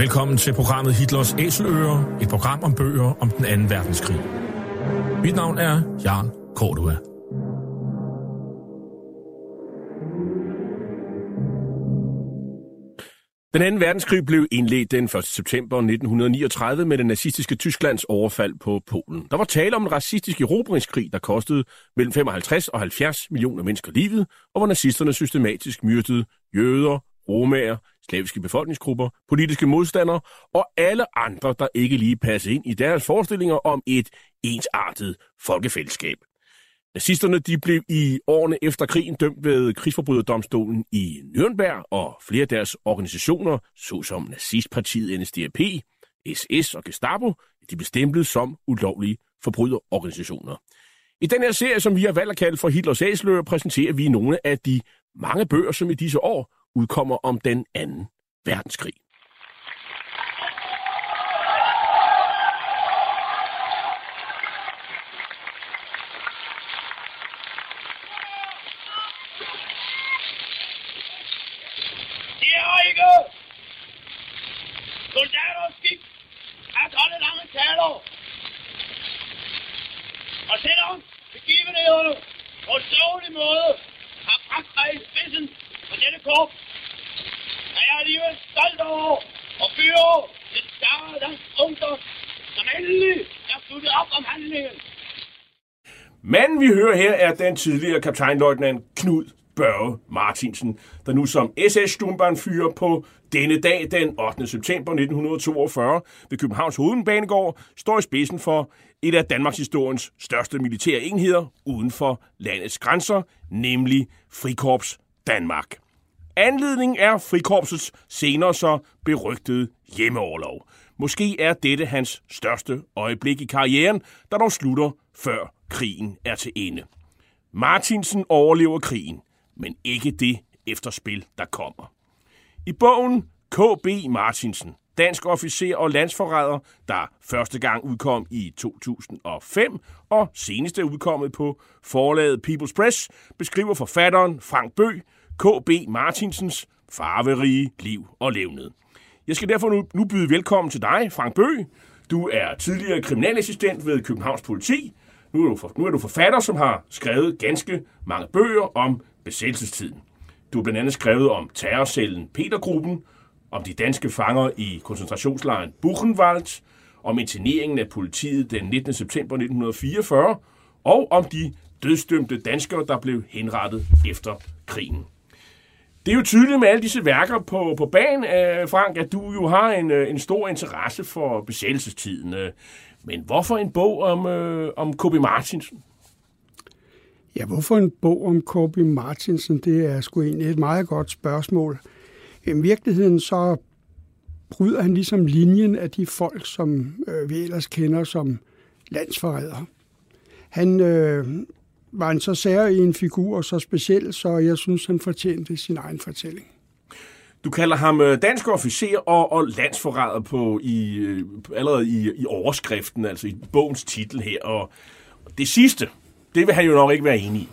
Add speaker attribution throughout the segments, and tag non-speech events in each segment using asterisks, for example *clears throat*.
Speaker 1: Velkommen til programmet Hitlers Æseløer, et program om bøger om den anden verdenskrig. Mit navn er Jan Cordua.
Speaker 2: Den anden verdenskrig blev indledt den 1. september 1939 med det nazistiske Tysklands overfald på Polen. Der var tale om en racistisk erobringskrig, der kostede mellem 55 og 70 millioner mennesker livet, og hvor nazisterne systematisk myrdede jøder, romager, slaviske befolkningsgrupper, politiske modstandere og alle andre, der ikke lige passede ind i deres forestillinger om et ensartet folkefællesskab. Nazisterne de blev i årene efter krigen dømt ved krigsforbryderdomstolen i Nürnberg, og flere af deres organisationer, såsom nazistpartiet NSDAP, SS og Gestapo, de blev stemplet som ulovlige forbryderorganisationer. I den her serie, som vi har valgt at kalde for Hitlers Æsløer, præsenterer vi nogle af de mange bøger, som i disse år udkommer om den anden verdenskrig.
Speaker 3: Det er ikke soldaters skik at holde lange taler. Og selvom begivenhederne på en dårlig måde har bragt mig i spidsen for dette korps, er jeg alligevel stolt over at føre den større dansk ungdom, som endelig er sluttet op om handlingen.
Speaker 2: Manden, vi hører her, er den tidligere kaptajnløjtnant Knud Børge Martinsen, der nu som ss fyrer på denne dag, den 8. september 1942, ved Københavns Hovedbanegård, står i spidsen for et af Danmarks historiens største militære enheder uden for landets grænser, nemlig Frikorps Danmark. Anledningen er Frikorpsets senere så berygtede hjemmeoverlov. Måske er dette hans største øjeblik i karrieren, der dog slutter før krigen er til ende. Martinsen overlever krigen, men ikke det efterspil, der kommer. I bogen K.B. Martinsen, dansk officer og landsforræder, der første gang udkom i 2005 og seneste udkommet på forlaget People's Press, beskriver forfatteren Frank Bø K.B. Martinsens farverige liv og levned. Jeg skal derfor nu, nu byde velkommen til dig, Frank Bø. Du er tidligere kriminalassistent ved Københavns Politi. Nu er, du for, nu er du forfatter, som har skrevet ganske mange bøger om besættelsestiden. Du har blandt andet skrevet om terrorcellen Petergruppen, om de danske fanger i koncentrationslejren Buchenwald, om interneringen af politiet den 19. september 1944, og om de dødsdømte danskere, der blev henrettet efter krigen. Det er jo tydeligt med alle disse værker på, på banen, øh, Frank, at du jo har en, øh, en stor interesse for besættelsestiden. Øh, men hvorfor en bog om, øh, om Kobe Martinsen?
Speaker 4: Ja, hvorfor en bog om Kobe Martinsen? Det er sgu egentlig et meget godt spørgsmål. I virkeligheden så bryder han ligesom linjen af de folk, som øh, vi ellers kender som landsforrædere. Han øh, var en så sær en figur og så speciel, så jeg synes, han fortjente sin egen fortælling.
Speaker 2: Du kalder ham øh, dansk officer og, og landsforræder på i, øh, allerede i, i overskriften, altså i bogens titel her. Og det sidste, det vil han jo nok ikke være enig i.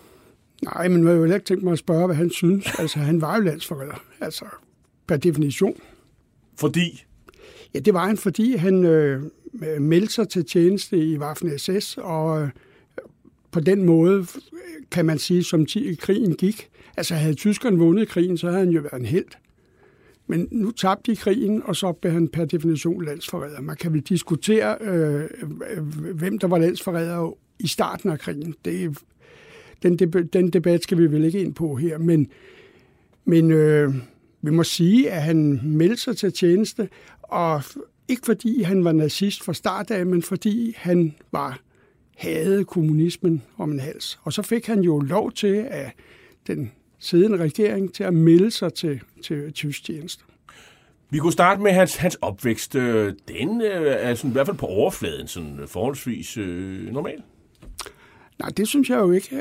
Speaker 4: Nej, men jeg vil ikke tænke mig at spørge, hvad han synes. *laughs* Altså, han var jo landsforræder, altså per definition.
Speaker 2: Fordi?
Speaker 4: Ja, det var han, fordi han øh, meldte sig til tjeneste i Waffen-SS, og øh, på den måde, kan man sige, som krigen gik. Altså, havde tyskerne vundet krigen, så havde han jo været en held. Men nu tabte de krigen, og så blev han per definition landsforræder. Man kan vel diskutere, øh, øh hvem der var landsforræder i starten af krigen. Det, den, den debat skal vi vel ikke ind på her, men, men øh, vi må sige, at han meldte sig til tjeneste, og ikke fordi han var nazist fra start af, men fordi han var havde kommunismen om en hals. Og så fik han jo lov til at den siddende regering til at melde sig til, til tysk tjeneste.
Speaker 2: Vi kunne starte med hans, hans opvækst. Den er sådan, i hvert fald på overfladen sådan forholdsvis øh, normal.
Speaker 4: Nej, det synes jeg jo ikke.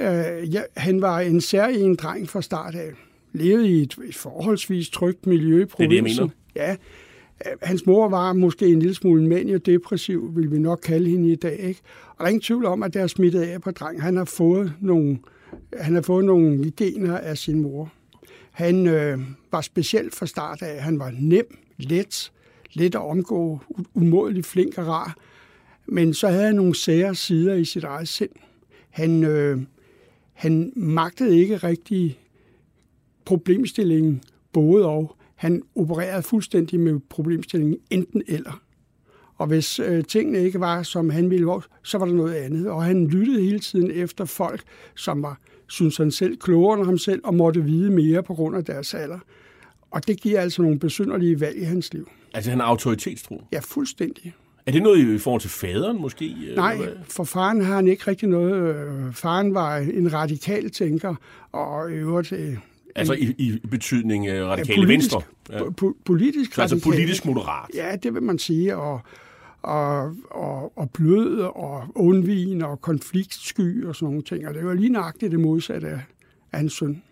Speaker 4: Ja, han var en særlig dreng fra start af. Levede i et, et forholdsvis trygt miljø i provinsen.
Speaker 2: Det er det, jeg mener.
Speaker 4: Ja, hans mor var måske en lille smule manio-depressiv, vil vi nok kalde hende i dag. Ikke? Og der er ingen tvivl om, at det er smittet af på drengen. Han har fået nogle, han har fået nogle gener af sin mor. Han øh, var specielt fra start af. Han var nem, let, let at omgå, umådelig flink og rar. Men så havde han nogle sære sider i sit eget sind. Han, øh, han magtede ikke rigtig problemstillingen både og. Han opererede fuldstændig med problemstillingen enten eller. Og hvis øh, tingene ikke var, som han ville, så var der noget andet. Og han lyttede hele tiden efter folk, som var, synes han selv, klogere end ham selv, og måtte vide mere på grund af deres alder. Og det giver altså nogle besynderlige valg i hans liv.
Speaker 2: Altså han er autoritetstro?
Speaker 4: Ja, fuldstændig.
Speaker 2: Er det noget i forhold til faderen måske?
Speaker 4: Nej, for faren har han ikke rigtig noget. Øh, faren var en radikal tænker, og i øvrigt... Øh,
Speaker 2: altså i, i betydning radikale ja, politisk, venstre?
Speaker 4: Ja. Po- politisk
Speaker 2: Så altså politisk moderat?
Speaker 4: Ja, det vil man sige, og, og, og, og blød og undvigen og konfliktsky og sådan nogle ting. Og det var lige nøjagtigt det modsatte af, hans søn.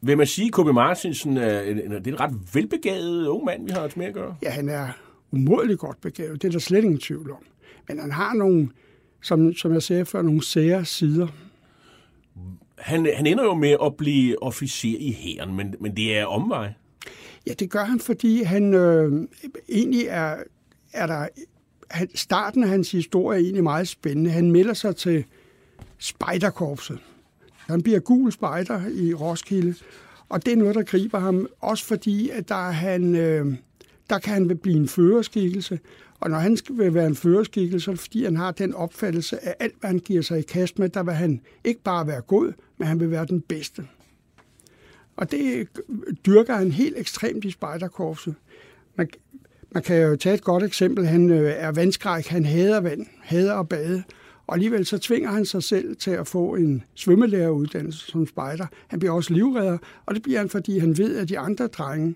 Speaker 2: Vil man sige, at K.B. Martinsen er en, det er en ret velbegavet ung mand, vi har med at gøre?
Speaker 4: Ja, han er umådeligt godt begavet. Det er der slet ingen tvivl om. Men han har nogle, som, som jeg sagde før, nogle sære sider.
Speaker 2: Han, han ender jo med at blive officer i hæren, men, men det er omvej.
Speaker 4: Ja, det gør han, fordi han øh, egentlig er, er der... Han, starten af hans historie er egentlig meget spændende. Han melder sig til spejderkorpset. Han bliver gul spejder i Roskilde, og det er noget, der griber ham, også fordi, at der, han, øh, der kan han blive en førerskikkelse. Og når han skal være en førerskikkelse, så fordi, han har den opfattelse, at alt, hvad han giver sig i kast med, der vil han ikke bare være god, men han vil være den bedste. Og det dyrker han helt ekstremt i spejderkorpset. Man, man kan jo tage et godt eksempel. Han øh, er vandskræk, han hader vand, hader at bade. Og alligevel så tvinger han sig selv til at få en svømmelæreruddannelse som spejder. Han bliver også livredder, og det bliver han, fordi han ved, at de andre drenge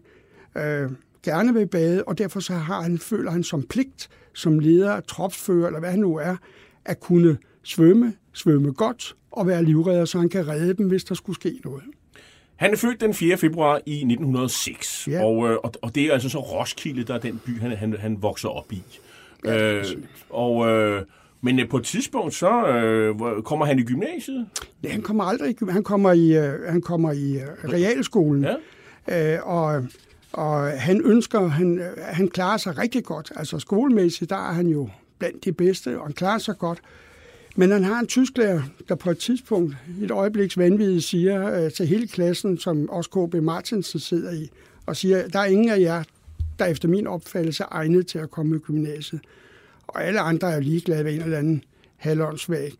Speaker 4: øh, gerne vil bade, og derfor så har han, føler han som pligt, som leder, tropsfører, eller hvad han nu er, at kunne svømme, svømme godt og være livredder, så han kan redde dem, hvis der skulle ske noget.
Speaker 2: Han er født den 4. februar i 1906, ja. og, øh, og, og det er altså så Roskilde, der er den by, han, han, han vokser op i. Ja, øh, og, øh, men øh, på et tidspunkt, så øh, kommer han i gymnasiet?
Speaker 4: Ja, han kommer aldrig i gymnasiet. Han kommer i, øh, han kommer i øh, realskolen. Ja. Øh, og, og han ønsker, han, han klarer sig rigtig godt. Altså skolemæssigt, der er han jo blandt de bedste, og han klarer sig godt. Men han har en tysklærer, der på et tidspunkt, i et øjebliks vanvid, siger øh, til hele klassen, som også KB Martinsen sidder i, og siger, der er ingen af jer, der efter min opfattelse er egnet til at komme i gymnasiet. Og alle andre er jo ligeglade, hvad en eller anden halvåndsvag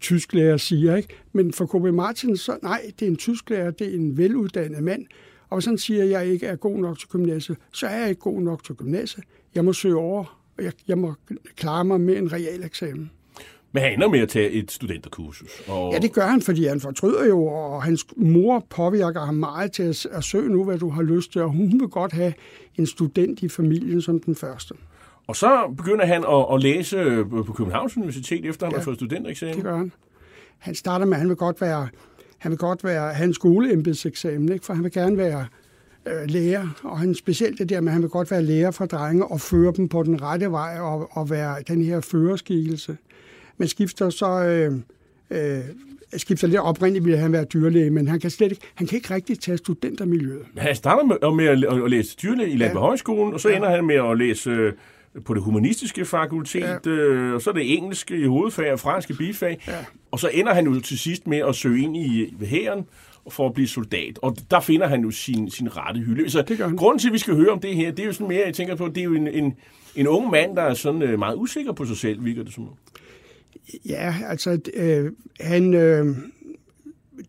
Speaker 4: tysklærer siger. Ikke? Men for KB Martinsen, så nej, det er en tysklærer, det er en veluddannet mand. Og hvis han siger, at jeg ikke er god nok til gymnasiet, så er jeg ikke god nok til gymnasiet. Jeg må søge over, og jeg, jeg må klare mig med en real eksamen.
Speaker 2: Men han ender med at tage et studenterkursus.
Speaker 4: Og... Ja, det gør han, fordi han fortryder jo, og hans mor påvirker ham meget til at, at søge nu, hvad du har lyst til, og hun vil godt have en student i familien som den første.
Speaker 2: Og så begynder han at, at læse på Københavns Universitet, efter han ja, har fået studentereksamen.
Speaker 4: det gør han. Han starter med, at han vil godt være, han vil godt være, have en skoleembedseksamen, ikke? for han vil gerne være øh, lærer, og han specielt det der med, at han vil godt være lærer for drenge og føre dem på den rette vej og, og være den her førerskikkelse. Men skifter så... Øh, øh, skifter lidt oprindeligt ville han være dyrlæge, men han kan slet ikke, han kan ikke rigtig tage studentermiljøet.
Speaker 2: Han starter med, med at, at læse dyrlæge i Landby ja. Højskolen, og så ja. ender han med at læse øh, på det humanistiske fakultet, ja. øh, og så er det engelske i hovedfag og franske bifag. Ja. Og så ender han jo til sidst med at søge ind i hæren for at blive soldat. Og der finder han jo sin, sin rette hylde. Så grunden til, at vi skal høre om det her, det er jo sådan mere, jeg tænker på, det er jo en, en, en ung mand, der er sådan øh, meget usikker på sig selv, virker det som.
Speaker 4: Ja, altså øh, han... Øh,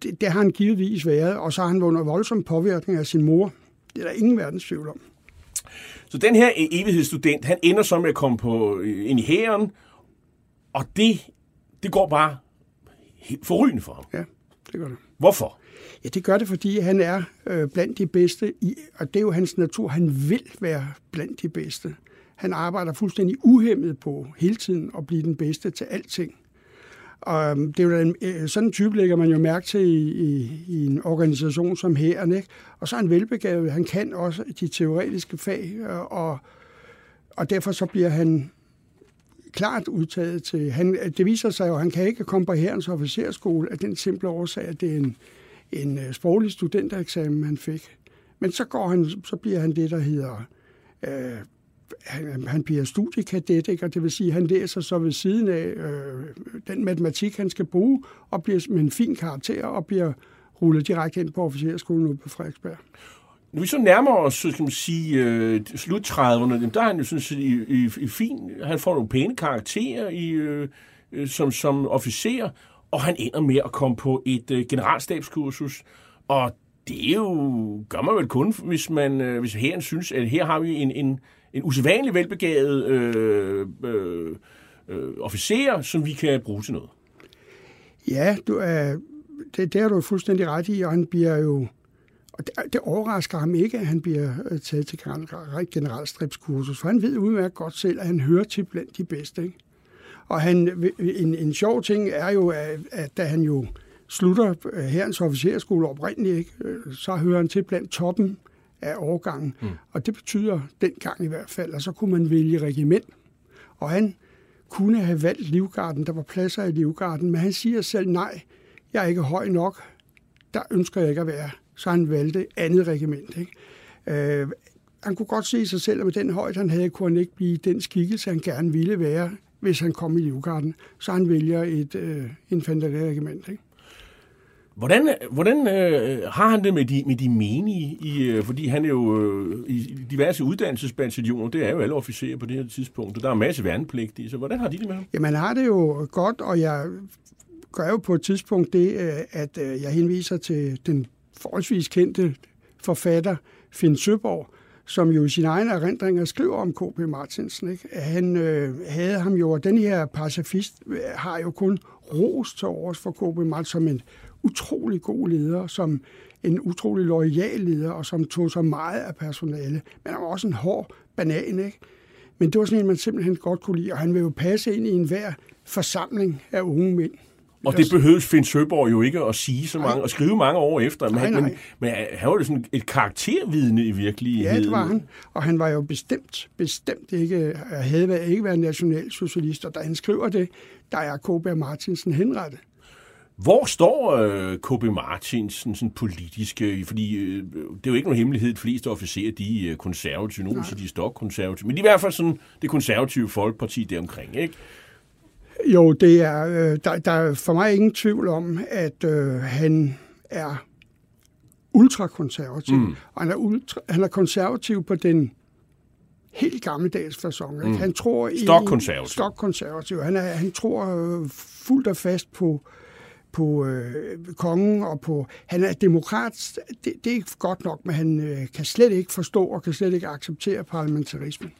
Speaker 4: det, det har han givetvis været, og så har han under voldsom påvirkning af sin mor. Det er der ingen verdens tvivl om.
Speaker 2: Så den her evighedsstudent, han ender så med at komme på, øh, ind i hæren, og det, det går bare forrygende for ham.
Speaker 4: Ja, det gør det.
Speaker 2: Hvorfor?
Speaker 4: Ja, det gør det, fordi han er øh, blandt de bedste, i, og det er jo hans natur. Han vil være blandt de bedste. Han arbejder fuldstændig uhemmet på hele tiden at blive den bedste til alting. Og øhm, det er jo en, øh, sådan en type lægger man jo mærke til i, i, i en organisation som hæren. Ikke? Og så er han velbegavet. Han kan også de teoretiske fag, øh, og, og derfor så bliver han klart udtaget til... Han, det viser sig jo, at han kan ikke komme på herrens officerskole af den simple årsag, at det er en, en øh, sproglig studentereksamen, han fik. Men så, går han, så bliver han det, der hedder øh, han, han bliver studiekadet, ikke? og det vil sige, at han læser så ved siden af øh, den matematik, han skal bruge, og bliver med en fin karakter, og bliver rullet direkte ind på officerskolen ude på Frederiksberg.
Speaker 2: Når vi så nærmer os, så skal man sige, øh, slut 30'erne, der er han jo sådan set i, i, i fin, han får nogle pæne karakterer i, øh, øh, som, som officer, og han ender med at komme på et øh, generalstabskursus, og det er jo, gør man vel kun, hvis man, øh, hvis herren synes, at her har vi en, en, en usædvanlig velbegavet øh, øh, øh, officer, som vi kan bruge til noget.
Speaker 4: Ja, du er, det, det har du fuldstændig ret i, og han bliver jo... Og det, det overrasker ham ikke, at han bliver øh, taget til generalstribskursus, for han ved udmærket godt selv, at han hører til blandt de bedste. Ikke? Og han, en, en sjov ting er jo, at, at da han jo slutter øh, herrens officerskole oprindeligt, ikke, øh, så hører han til blandt toppen af årgangen. Mm. Og det betyder dengang i hvert fald, at så kunne man vælge regiment. Og han kunne have valgt Livgarden, der var pladser i Livgarden, men han siger selv, nej, jeg er ikke høj nok, der ønsker jeg ikke at være. Så han valgte andet regiment. Ikke? Øh, han kunne godt se sig selv, at med den højde, han havde, kunne han ikke blive den skikkelse, han gerne ville være, hvis han kom i Livgarden. Så han vælger et øh, infanteriregiment. Ikke?
Speaker 2: Hvordan, hvordan øh, har han det med de, med de menige? I, øh, fordi han er jo øh, i diverse uddannelsesbataljoner, det er jo alle officerer på det her tidspunkt, og der er en masse værnepligtige, så hvordan har de det med ham?
Speaker 4: Jamen, han har det jo godt, og jeg gør jo på et tidspunkt det, øh, at øh, jeg henviser til den forholdsvis kendte forfatter Finn Søborg, som jo i sine egne erindringer skriver om K.P. Martinsen. Ikke? Han øh, havde ham jo, og den her pacifist øh, har jo kun ros til overs for K.P. Martinsen som en utrolig god leder, som en utrolig lojal leder, og som tog så meget af personale. Men han var også en hård banan, ikke? Men det var sådan en, man simpelthen godt kunne lide, og han vil jo passe ind i enhver forsamling af unge mænd.
Speaker 2: Og det behøves Finn Søborg jo ikke at sige så mange, og skrive mange år efter. Men,
Speaker 4: Nej, nej.
Speaker 2: men, men han var jo sådan et karaktervidne i virkeligheden.
Speaker 4: Ja, det var han. Og han var jo bestemt, bestemt ikke, havde været, ikke været nationalsocialist. Og da han skriver det, der er K.B. Martinsen henrettet.
Speaker 2: Hvor står øh, K.B. Martinsen sådan politisk? Øh, fordi øh, det er jo ikke nogen hemmelighed, at fleste officerer de er konservative. Nogle siger, de er stokkonservative. Men de er i hvert fald sådan det konservative folkeparti deromkring, ikke?
Speaker 4: Jo, det er, øh, der, der er for mig ingen tvivl om, at øh, han er ultrakonservativ. Mm. Og han er, ultra, han er konservativ på den helt gammeldags fasong. Mm. Han tror i
Speaker 2: Stokkonservativ.
Speaker 4: Stokkonservativ. Han, er, han tror øh, fuldt og fast på på øh, kongen og på... Han er demokrat, det, det er godt nok, men han øh, kan slet ikke forstå og kan slet ikke acceptere parlamentarismen.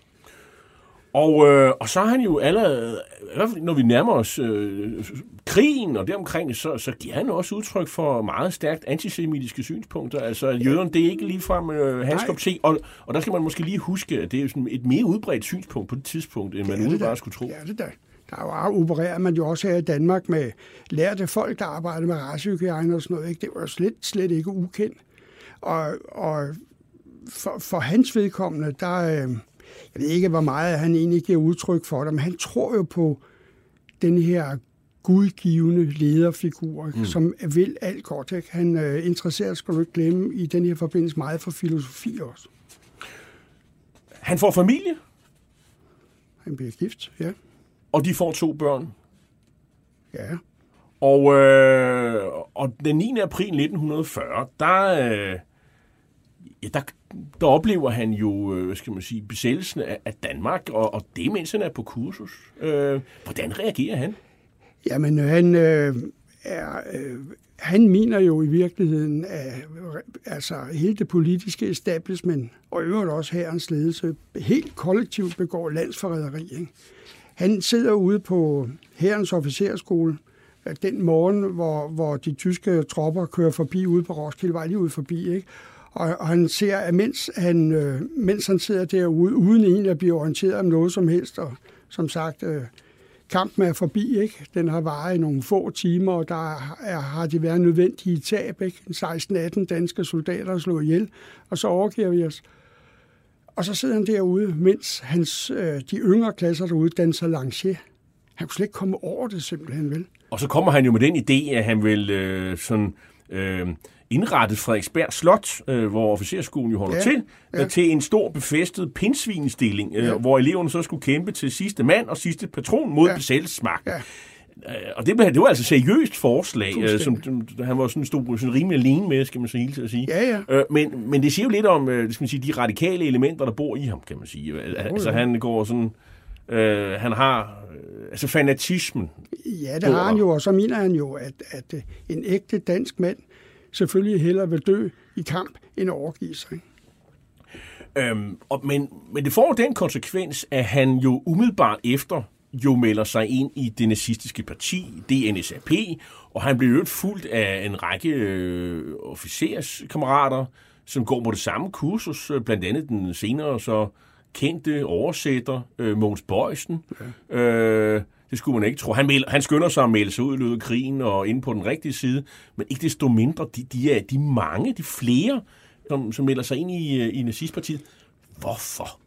Speaker 2: Og, øh, og så er han jo allerede, i hvert fald når vi nærmer os øh, krigen og deromkring, så, så giver han også udtryk for meget stærkt antisemitiske synspunkter. Altså, jøderne, det er ikke ligefrem øh, hans kop te. Og, og der skal man måske lige huske, at det er sådan et mere udbredt synspunkt på det tidspunkt, end man umiddelbart skulle tro.
Speaker 4: Ja, det der. Der opererer man jo også her i Danmark med lærte folk, der arbejder med racehygiejne og sådan noget. Ikke? Det var slet, slet ikke ukendt. Og, og for, for hans vedkommende, der, øh, jeg ved ikke, hvor meget han egentlig giver udtryk for det, men han tror jo på den her gudgivende lederfigur, mm. som vil alt godt. Ikke? Han øh, interesserer, skal du ikke glemme, i den her forbindelse meget for filosofi også.
Speaker 2: Han får familie?
Speaker 4: Han bliver gift, ja.
Speaker 2: Og de får to børn?
Speaker 4: Ja.
Speaker 2: Og, øh, og den 9. april 1940, der, øh, ja, der, der oplever han jo, øh, skal man sige, besættelsen af, af Danmark, og, og det mens han er på kursus. Øh, hvordan reagerer han?
Speaker 4: Jamen, han øh, er... Øh, han mener jo i virkeligheden, at altså, hele det politiske establishment, og øvrigt også herrens ledelse, helt kollektivt begår landsforræderi. Ikke? Han sidder ude på herrens officerskole øh, den morgen, hvor, hvor de tyske tropper kører forbi ude på Roskildevej, lige ude forbi, ikke? Og, og han ser, at mens han, øh, mens han sidder derude, uden egentlig at blive orienteret om noget som helst, og som sagt, øh, kampen er forbi, ikke? Den har varet i nogle få timer, og der er, har de været nødvendige tab, ikke? 16-18 danske soldater slået ihjel, og så overgiver vi os. Og så sidder han derude, mens hans, øh, de yngre klasser derude danser lancier. Han kunne slet ikke komme over det simpelthen, vel?
Speaker 2: Og så kommer han jo med den idé, at han vil øh, sådan, øh, indrettet Frederiksberg Slot, øh, hvor officerskolen jo holder
Speaker 4: Ja,
Speaker 2: til,
Speaker 4: ja.
Speaker 2: øh, til en stor befæstet pindsvinestilling, øh,
Speaker 4: Ja.
Speaker 2: hvor eleverne så skulle kæmpe til sidste mand og sidste patron mod
Speaker 4: Ja.
Speaker 2: besættelsesmagten.
Speaker 4: Ja.
Speaker 2: Øh, Og det, det var altså seriøst forslag, øh, som, han var sådan, stod sådan rimelig alene med, skal man så hele tiden sige.
Speaker 4: Ja, ja.
Speaker 2: Øh, men, men det siger jo lidt om øh, skal man sige, de radikale elementer, der bor i ham, kan man sige. Øh, Altså
Speaker 4: ja.
Speaker 2: han går sådan... Øh, han har... Øh, altså fanatismen.
Speaker 4: Ja, det har han jo, og så mener han jo, at, at en ægte dansk mand selvfølgelig hellere vil dø i kamp, end at overgive sig.
Speaker 2: Øhm, og, men, men det får den konsekvens, at han jo umiddelbart efter jo melder sig ind i det nazistiske parti, DNSAP, og han bliver jo fuldt af en række øh, officerskammerater, som går på det samme kursus, øh, blandt andet den senere så kendte oversætter øh, Mogens Bøjsen. Ja. Øh, det skulle man ikke tro. Han, melder, han skynder sig at melde sig ud i løbet af krigen og ind på den rigtige side, men ikke desto mindre, de, de er de mange, de flere, som, som melder sig ind i, øh, i nazistpartiet. Hvorfor?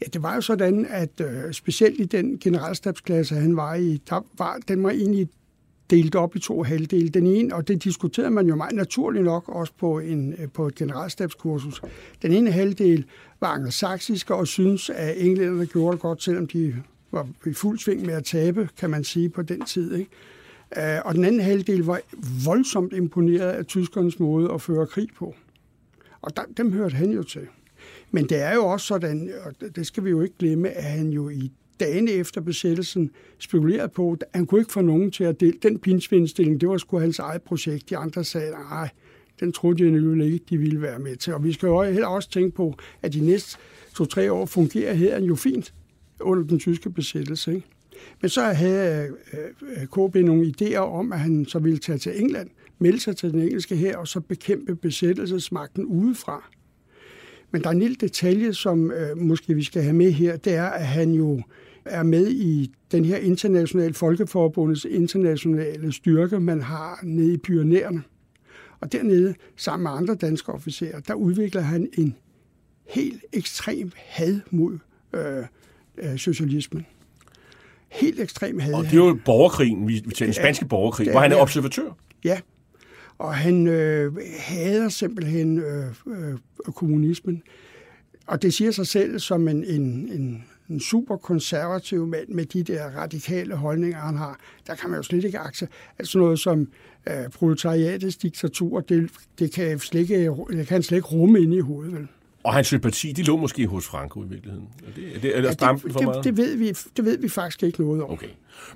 Speaker 4: Ja, det var jo sådan, at øh, specielt i den generalstabsklasse, han var i, der var, den var egentlig delt op i to halvdele. Den ene, og det diskuterede man jo meget naturligt nok også på, en, øh, på et generalstabskursus. Den ene halvdel var angelsaksiske og synes, at englænderne gjorde det godt, selvom de var i fuld sving med at tabe, kan man sige, på den tid. Ikke? Øh, og den anden halvdel var voldsomt imponeret af tyskernes måde at føre krig på. Og der, dem hørte han jo til. Men det er jo også sådan, og det- skal vi jo ikke glemme, at han jo i dagene efter besættelsen spekulerede på, at han kunne ikke få nogen til at dele. Den pinsvindstilling, det var sgu hans eget projekt. De andre sagde, nej, den troede jeg nu ikke, de ville være med til. Og vi skal jo heller også tænke på, at de næste to-tre år fungerer her jo fint under den tyske besættelse. Ikke? Men så havde øh, øh, KB nogle idéer om, at han så ville tage til England, melde sig til den engelske her, og så bekæmpe besættelsesmagten udefra. Men der er en lille detalje, som øh, måske vi skal have med her, det er, at han jo er med i den her internationale folkeforbundets internationale styrke, man har nede i Pyrenæerne. Og dernede, sammen med andre danske officerer, der udvikler han en helt ekstrem had mod øh, øh, socialismen. Helt ekstrem had.
Speaker 2: Og det er jo borgerkrigen, vi, vi taler den spanske borgerkrig,
Speaker 4: er
Speaker 2: hvor han er
Speaker 4: det.
Speaker 2: observatør.
Speaker 4: Ja, og han øh, hader simpelthen øh, øh, kommunismen. Og det siger sig selv som en, en, en, en super konservativ mand med de der radikale holdninger, han har. Der kan man jo slet ikke akse. Altså noget som øh, proletariatets diktatur, det, det, kan slet ikke, det kan han slet ikke rumme ind i hovedet. Vel?
Speaker 2: Og hans sympati, de lå måske hos Franco i virkeligheden. Er det, er det, er det
Speaker 4: Ja, det,
Speaker 2: for meget?
Speaker 4: det, det, ved vi, det ved vi faktisk ikke noget om.
Speaker 2: Okay.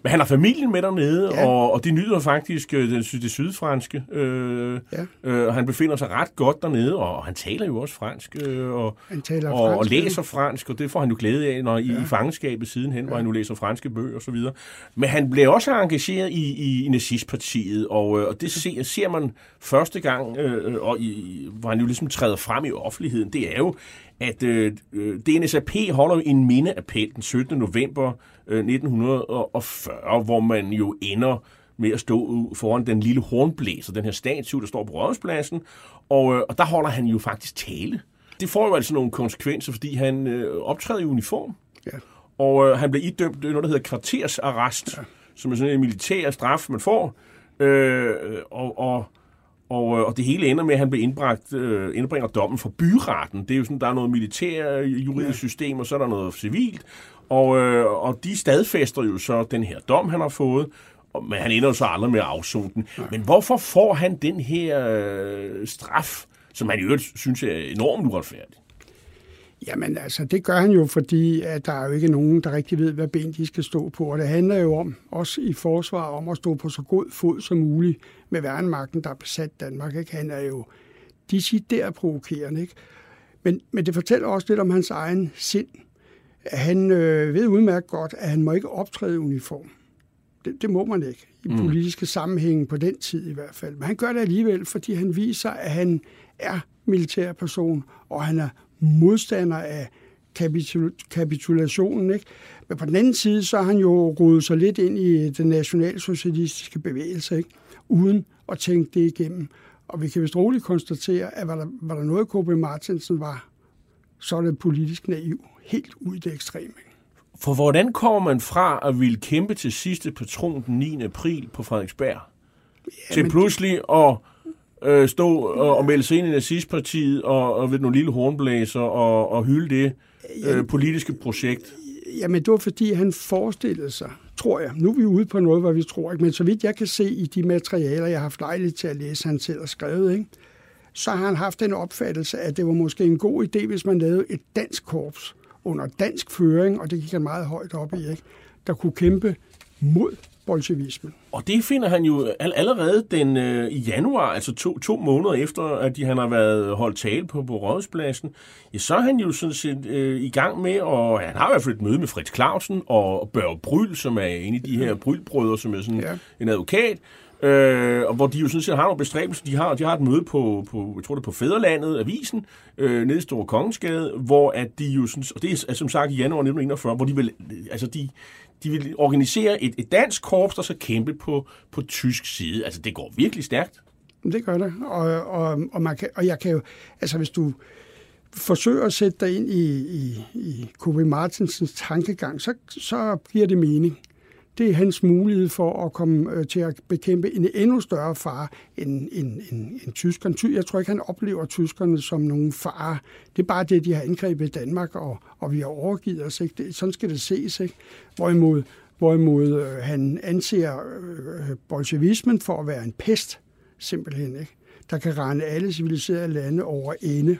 Speaker 2: Men han har familien med dernede,
Speaker 4: Ja.
Speaker 2: og, og de nyder faktisk øh, det, det sydfranske. Øh,
Speaker 4: Ja.
Speaker 2: øh, og han befinder sig ret godt dernede, og, og han taler jo også fransk, øh, og,
Speaker 4: Han taler
Speaker 2: og, og
Speaker 4: fransk,
Speaker 2: læser fransk, og det får han jo glæde af, når i, ja. i fangenskabet sidenhen, ja. hvor han nu læser franske bøger og så videre. Men han blev også engageret i, i, i nazistpartiet, og, øh, og det ser, ser man første gang, øh, og i, hvor han jo ligesom træder frem i offentligheden, det er jo, at øh, øh, DNSAP holder jo en mindeappel den 17. november øh, 1940, hvor man jo ender med at stå foran den lille hornblæser, den her statue, der står på Rådhuspladsen, og, øh, og der holder han jo faktisk tale. Det får jo altså nogle konsekvenser, fordi han øh, optræder i uniform,
Speaker 4: Ja.
Speaker 2: og øh, han bliver idømt noget, der hedder kvartersarrest, ja. som er sådan en militær straf, man får, øh, og, og og, øh, og det hele ender med, at han bliver indbragt, øh, indbringer dommen for byretten. Det er jo sådan, der er noget militær øh, juridisk system, og så er der noget civilt. Og, øh, og de stadfæster jo så den her dom, han har fået, og, men han ender jo så aldrig med at afzone den. Ja. Men hvorfor får han den her øh, straf, som han i øvrigt synes er enormt uretfærdig?
Speaker 4: Jamen altså, det gør han jo, fordi at der er jo ikke nogen, der rigtig ved, hvad ben de skal stå på. Og det handler jo om, også i forsvar, om at stå på så god fod som muligt med værnemagten, der har besat Danmark. Ikke? Han er jo decideret provokerende. Ikke? Men, men det fortæller også lidt om hans egen sind. Han øh, ved udmærket godt, at han må ikke optræde i uniform. Det, det må man ikke i politiske sammenhænge på den tid i hvert fald. Men han gør det alligevel, fordi han viser, at han er militærperson, og han er modstander af kapitul- kapitulationen. Ikke? Men på den anden side, så har han jo rodet sig lidt ind i den nationalsocialistiske bevægelse, ikke? uden at tænke det igennem. Og vi kan vist roligt konstatere, at var der, var der noget, K.B. Martinsen var, så er det politisk naiv. Helt ud i det ekstreme.
Speaker 2: For hvordan kommer man fra at ville kæmpe til sidste patron den 9. april på Frederiksberg, ja, til pludselig at øh, stå og, og melde sig ind i nazistpartiet og, og ved nogle lille hornblæser og, og hylde det øh, politiske projekt?
Speaker 4: Jamen, det var fordi, han forestillede sig, tror jeg. Nu er vi ude på noget, hvor vi tror ikke, men så vidt jeg kan se i de materialer, jeg har haft lejlighed til at læse, han selv har skrevet, ikke? så har han haft den opfattelse, at det var måske en god idé, hvis man lavede et dansk korps under dansk føring, og det gik han meget højt op i, ikke? der kunne kæmpe mod bolsjevismen.
Speaker 2: Og det finder han jo allerede den øh, i januar, altså to, to måneder efter, at de, han har været holdt tale på, på Rådhuspladsen, ja, så er han jo sådan set øh, i gang med, og han har i hvert fald et møde med Fritz Clausen og Børge Bryl, som er en af de her Brylbrødre, som er sådan ja. en advokat, Øh, og hvor de jo sådan set har nogle bestræbelser. De har, de har et møde på, på jeg tror det er på Fæderlandet, Avisen, øh, nede i Store Kongensgade, hvor at de jo sådan, og det er som sagt i januar 1941, hvor de vil, altså de, de vil organisere et, et dansk korps, der så kæmpe på, på tysk side. Altså det går virkelig stærkt.
Speaker 4: Det gør det, og, og, og, man kan, og jeg kan jo, altså hvis du forsøger at sætte dig ind i, i, i Kobe Martinsens tankegang, så, så giver det mening det er hans mulighed for at komme øh, til at bekæmpe en endnu større fare end, end, end, end tyskerne. Jeg tror ikke, han oplever tyskerne som nogen fare. Det er bare det, de har angrebet Danmark, og, og vi har overgivet os. Ikke? Det, sådan skal det ses. Ikke? Hvorimod, hvorimod øh, han anser øh, bolsjevismen for at være en pest, simpelthen. Ikke? Der kan rende alle civiliserede lande over ende.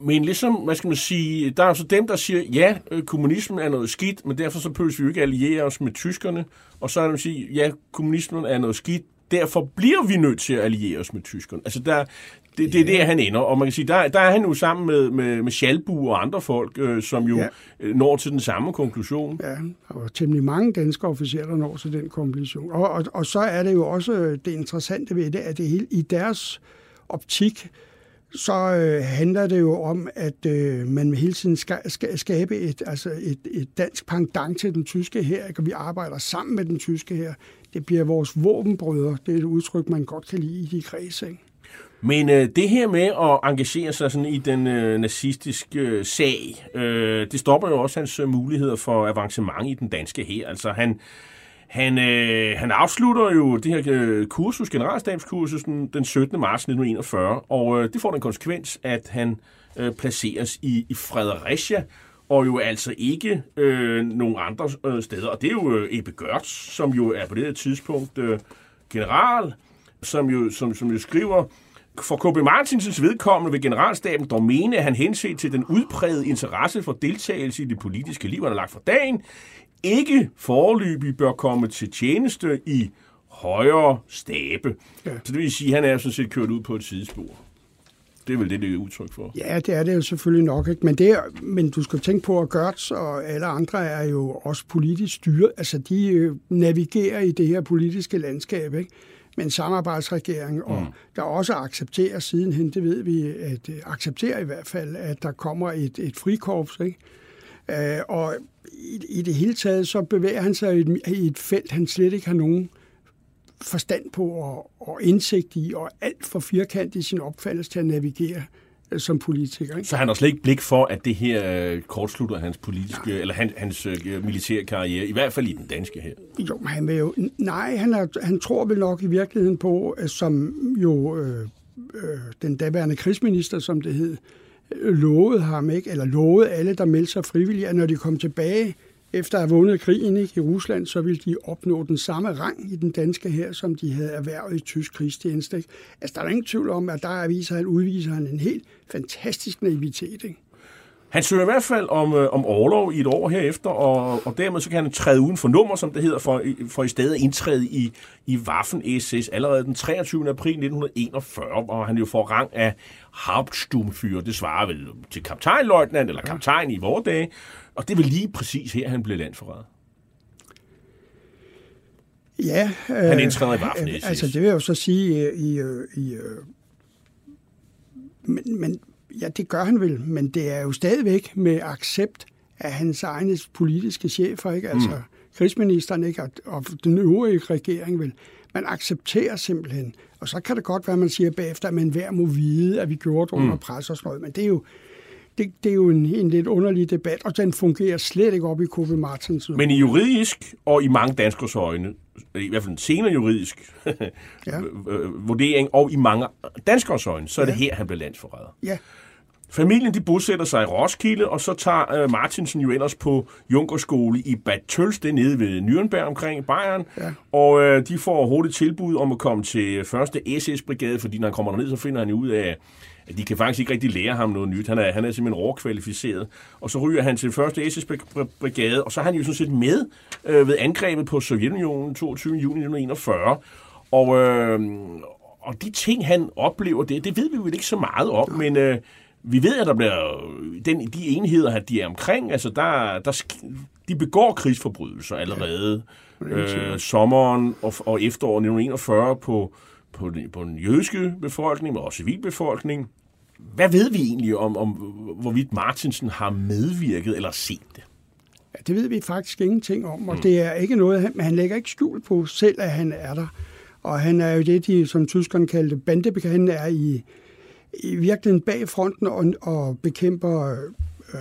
Speaker 2: Men ligesom, hvad skal man sige, der er altså dem, der siger, ja, øh, kommunismen er noget skidt, men derfor så behøver vi jo ikke alliere os med tyskerne. Og så er der, der siger, ja, kommunismen er noget skidt, derfor bliver vi nødt til at alliere os med tyskerne. Altså, der, det, det er det, han ender. Og man kan sige, der, der er han jo sammen med, med, med Schalbu og andre folk, øh, som jo ja. Øh, når til den samme konklusion.
Speaker 4: Ja, og temmelig mange danske officerer, der når til den konklusion. Og, og, og så er det jo også det interessante ved det, at det hele i deres optik, så øh, handler det jo om, at øh, man hele tiden skal, skal skabe et, altså et, et dansk pangdang til den tyske her, og vi arbejder sammen med den tyske her. Det bliver vores våbenbrødre. Det er et udtryk, man godt kan lide i de kredse. Ikke?
Speaker 2: Men øh, det her med at engagere sig sådan i den øh, nazistiske øh, sag, øh, det stopper jo også hans øh, muligheder for avancement i den danske her. Altså han, han, øh, han afslutter jo det her øh, kursus, generalstabskursus, den, den 17. marts 1941, og øh, det får den konsekvens, at han øh, placeres i, i Fredericia, og jo altså ikke øh, nogen andre øh, steder. Og det er jo øh, Ebbe Gørts, som jo er på det her tidspunkt øh, general, som jo, som, som jo skriver, for K.B. Martinsens vedkommende ved generalstaben dog mene, at han henset til den udprægede interesse for deltagelse i det politiske liv, han har lagt for dagen, ikke forløbig bør komme til tjeneste i højere stabe. Ja. Så det vil sige, at han er sådan set kørt ud på et sidespor. Det er vel det, det er udtryk for.
Speaker 4: Ja, det er det jo selvfølgelig nok. Ikke? Men, det er, men du skal tænke på, at Gertz og alle andre er jo også politisk styret. Altså, de øh, navigerer i det her politiske landskab, ikke? med en samarbejdsregering, og mm. der også accepterer sidenhen, det ved vi, at øh, accepterer i hvert fald, at der kommer et, et frikorps, ikke? Øh, og i, i det hele taget, så bevæger han sig i et, i et felt, han slet ikke har nogen forstand på og, og indsigt i, og alt for firkantet i sin opfattelse til at navigere øh, som politiker. Ikke?
Speaker 2: Så han har slet ikke blik for, at det her øh, kortslutter hans politiske, nej. eller han, hans øh, militære karriere, i hvert fald i den danske her.
Speaker 4: Jo, men han vil jo, nej, han, er, han tror vel nok i virkeligheden på, som jo øh, øh, den daværende krigsminister, som det hed, lovede ham, ikke? eller lovede alle, der meldte sig frivilligt, at når de kom tilbage efter at have vundet krigen ikke, i Rusland, så ville de opnå den samme rang i den danske her, som de havde erhvervet i tysk krigstjeneste. Ikke? Altså, der er ingen tvivl om, at der viser han, udviser han en helt fantastisk naivitet. Ikke?
Speaker 2: Han søger i hvert fald om, øh, om overlov i et år herefter, og, og dermed så kan han træde uden for nummer, som det hedder, for, for i stedet indtræde i, i Waffen-SS allerede den 23. april 1941, hvor han jo får rang af Hauptsturmführer. Det svarer vel til kaptajnløjtnant, eller kaptajn i vores dage, og det vel lige præcis her, han blev landforræder.
Speaker 4: Ja.
Speaker 2: Øh, han indtræder i Waffen-SS.
Speaker 4: Altså, det vil jeg jo så sige i... i, i øh, men, men Ja, det gør han vel, men det er jo stadigvæk med accept af hans egne politiske chefer, ikke? Altså mm. krigsministeren, ikke? Og, og den øvrige regering vil. Man accepterer simpelthen. Og så kan det godt være, man siger bagefter, at man hver må vide, at vi gjorde det under mm. pres og sådan noget. Men det er jo, det, det er jo en, en lidt underlig debat, og den fungerer slet ikke op i K.B. Martins.
Speaker 2: Men i juridisk, og i mange danskers øjne, i hvert fald en senere juridisk ja. *laughs* vurdering, og i mange danskers øjne, så er ja. det her, han bliver landsforræder.
Speaker 4: Ja.
Speaker 2: Familien de bosætter sig i Roskilde, og så tager uh, Martinsen jo ellers på Junkerskole i Bad Tøls, det nede ved Nürnberg omkring Bayern. Ja. Og uh, de får hurtigt tilbud om at komme til første SS-brigade, fordi når han kommer derned, så finder han ud af, at de kan faktisk ikke rigtig lære ham noget nyt. Han er, han er simpelthen overkvalificeret. Og så ryger han til første SS-brigade, og så er han jo sådan set med uh, ved angrebet på Sovjetunionen 22. juni 1941. Og, uh, og de ting, han oplever, det, det ved vi jo ikke så meget om, men... Uh, vi ved, at der bliver den, de enheder, de er omkring, altså der, der, de begår krigsforbrydelser allerede. Ja, øh, sommeren og, og efteråret 1941 på, på, den, på den jødiske befolkning, men også civilbefolkning. Hvad ved vi egentlig om, om, hvorvidt Martinsen har medvirket eller set det?
Speaker 4: Ja, det ved vi faktisk ingenting om, og mm. det er ikke noget, han, han lægger ikke skjul på selv, at han er der. Og han er jo det, de, som tyskerne kaldte bandebekendte, er i, i virkeligheden bag fronten og, og bekæmper øh,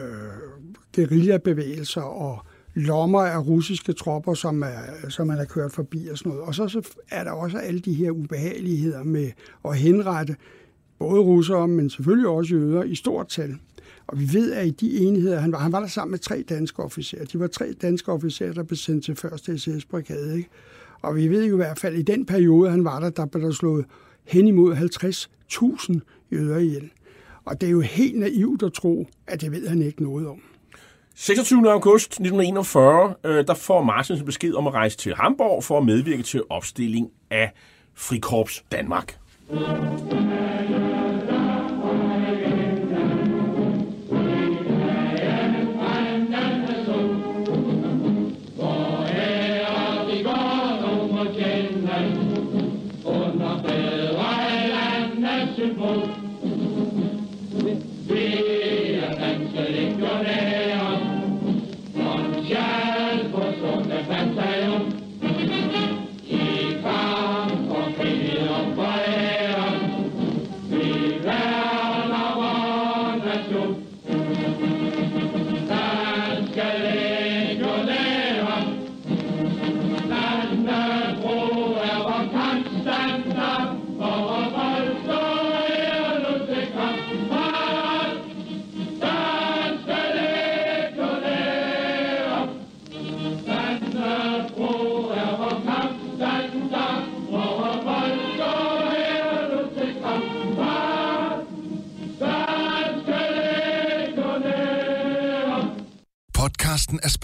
Speaker 4: guerillabevægelser og lommer af russiske tropper, som, er, som man har kørt forbi og sådan noget. Og så, så er der også alle de her ubehageligheder med at henrette både russere, men selvfølgelig også jøder i stort tal. Og vi ved, at i de enheder, han var, han var der sammen med tre danske officerer. De var tre danske officerer, der blev sendt til første SS-brigade. Ikke? Og vi ved jo i hvert fald, at i den periode, han var der, der blev der slået hen imod 50.000 jøder ihjel. Og det er jo helt naivt at tro, at det ved han ikke noget om.
Speaker 2: 26. august 1941, øh, der får Martins besked om at rejse til Hamburg for at medvirke til opstilling af Frikorps Danmark.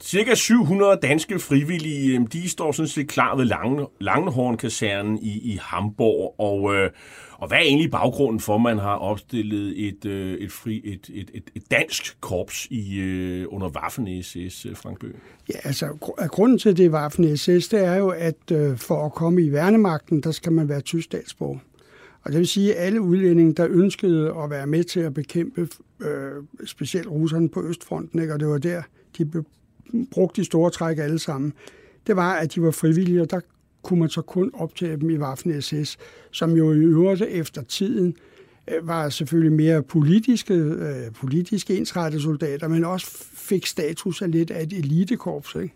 Speaker 2: cirka 700 danske frivillige, øhm, de står sådan set klar ved Lange, Langenhorn-kasernen i, i Hamburg, og øh, og hvad er egentlig baggrunden for, at man har opstillet et, øh, et, fri, et, et, et, et dansk korps i, øh, under Waffen-SS, øh, Frank Bøge?
Speaker 4: Ja, altså grunden til det Waffen-SS, det er jo, at øh, for at komme i værnemagten, der skal man være tysk statsborger. Og det vil sige, at alle udlændinge, der ønskede at være med til at bekæmpe øh, specielt russerne på Østfronten, ikke? og det var der, de brugte de store træk alle sammen, det var, at de var frivillige, og der kunne man så kun optage dem i Waffen-SS, som jo i øvrigt efter tiden øh, var selvfølgelig mere politiske, øh, politiske ensrettede soldater, men også fik status af lidt af et elitekorps. Ikke?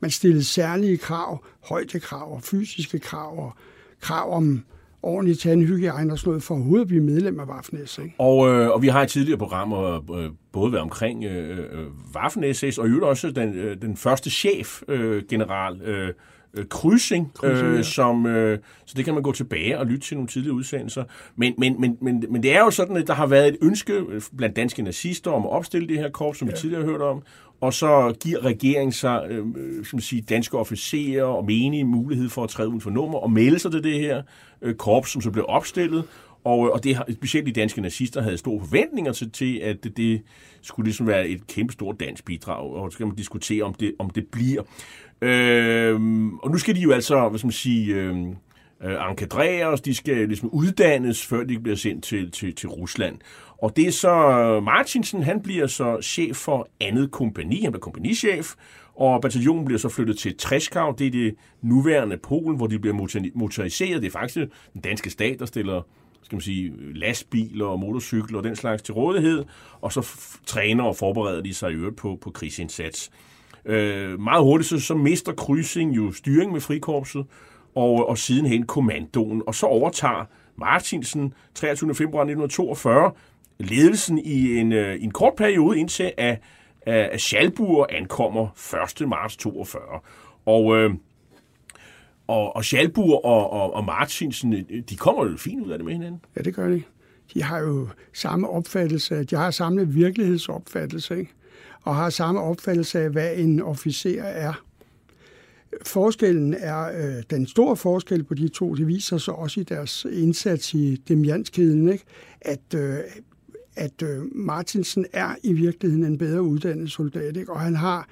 Speaker 4: Man stillede særlige krav, højdekrav og fysiske krav og krav om ordentlig tandhygiejne og sådan noget, for overhovedet at blive medlem af Waffen-SS. Ikke?
Speaker 2: Og, øh, og vi har i tidligere programmer øh, både været omkring øh, øh Waffen-SS, og i øvrigt også den, øh, den første chef, øh, general øh, øh, krydsing, øh, som, øh, så det kan man gå tilbage og lytte til nogle tidlige udsendelser. Men, men, men, men, men det er jo sådan, at der har været et ønske blandt danske nazister om at opstille det her korps, som ja. vi tidligere har hørt om, og så giver regeringen sig øh, øh som sige, danske officerer og menige mulighed for at træde ud for nummer og melde sig til det her øh, korps, som så blev opstillet. Og, øh, og det, specielt de danske nazister havde store forventninger til, til at det, det skulle ligesom være et kæmpe stort dansk bidrag, og så skal man diskutere, om det, om det bliver. Øh, og nu skal de jo altså, hvad skal man sige, øh, øh, enkadreres, de skal ligesom uddannes, før de bliver sendt til, til, til Rusland. Og det er så øh, Martinsen, han bliver så chef for andet kompani, han bliver kompagnichef, og bataljonen bliver så flyttet til Treskav, det er det nuværende Polen, hvor de bliver motoriseret. Det er faktisk den danske stat, der stiller skal man sige, lastbiler og motorcykler og den slags til rådighed, og så træner og forbereder de sig i øvrigt på, på krigsindsats. Øh, meget hurtigt så, så mister Krydsing jo styring med frikorpset, og, og sidenhen kommandoen, og så overtager Martinsen 23. februar 1942 ledelsen i en, øh, en kort periode, indtil at, at Schalburg ankommer 1. marts 42. Og, øh, og, og Schalburg og, og, og Martinsen, øh, de kommer jo fint ud af det med hinanden.
Speaker 4: Ja, det gør de. De har jo samme opfattelse, de har samme virkelighedsopfattelse, ikke? og har samme opfattelse af, hvad en officer er. Forskellen er, øh, den store forskel på de to, det viser sig også i deres indsats i Demianskeden, ikke? at øh, at øh, Martinsen er i virkeligheden en bedre uddannet soldat, ikke? og han har,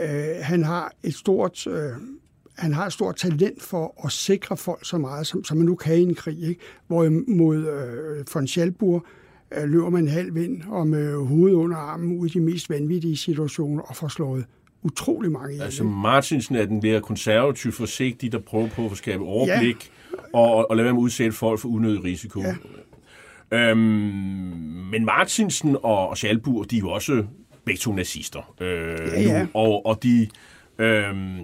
Speaker 4: øh, han har et stort... Øh, han har et stort talent for at sikre folk så meget, som, som man nu kan i en krig. Ikke? Hvorimod øh, von Schalburg øh, løber man halv vind og med hovedet under armen ud i de mest vanvittige situationer og får slået utrolig mange.
Speaker 2: Altså Martinsen er den der konservativ forsigtig, der prøver på at skabe overblik ja. og, og lade være med at udsætte folk for unødig risiko. Ja. Øhm, men Martinsen og, og Schalburg, de er jo også begge to nazister. Øh, ja, ja. Nu, og, og de... Øhm,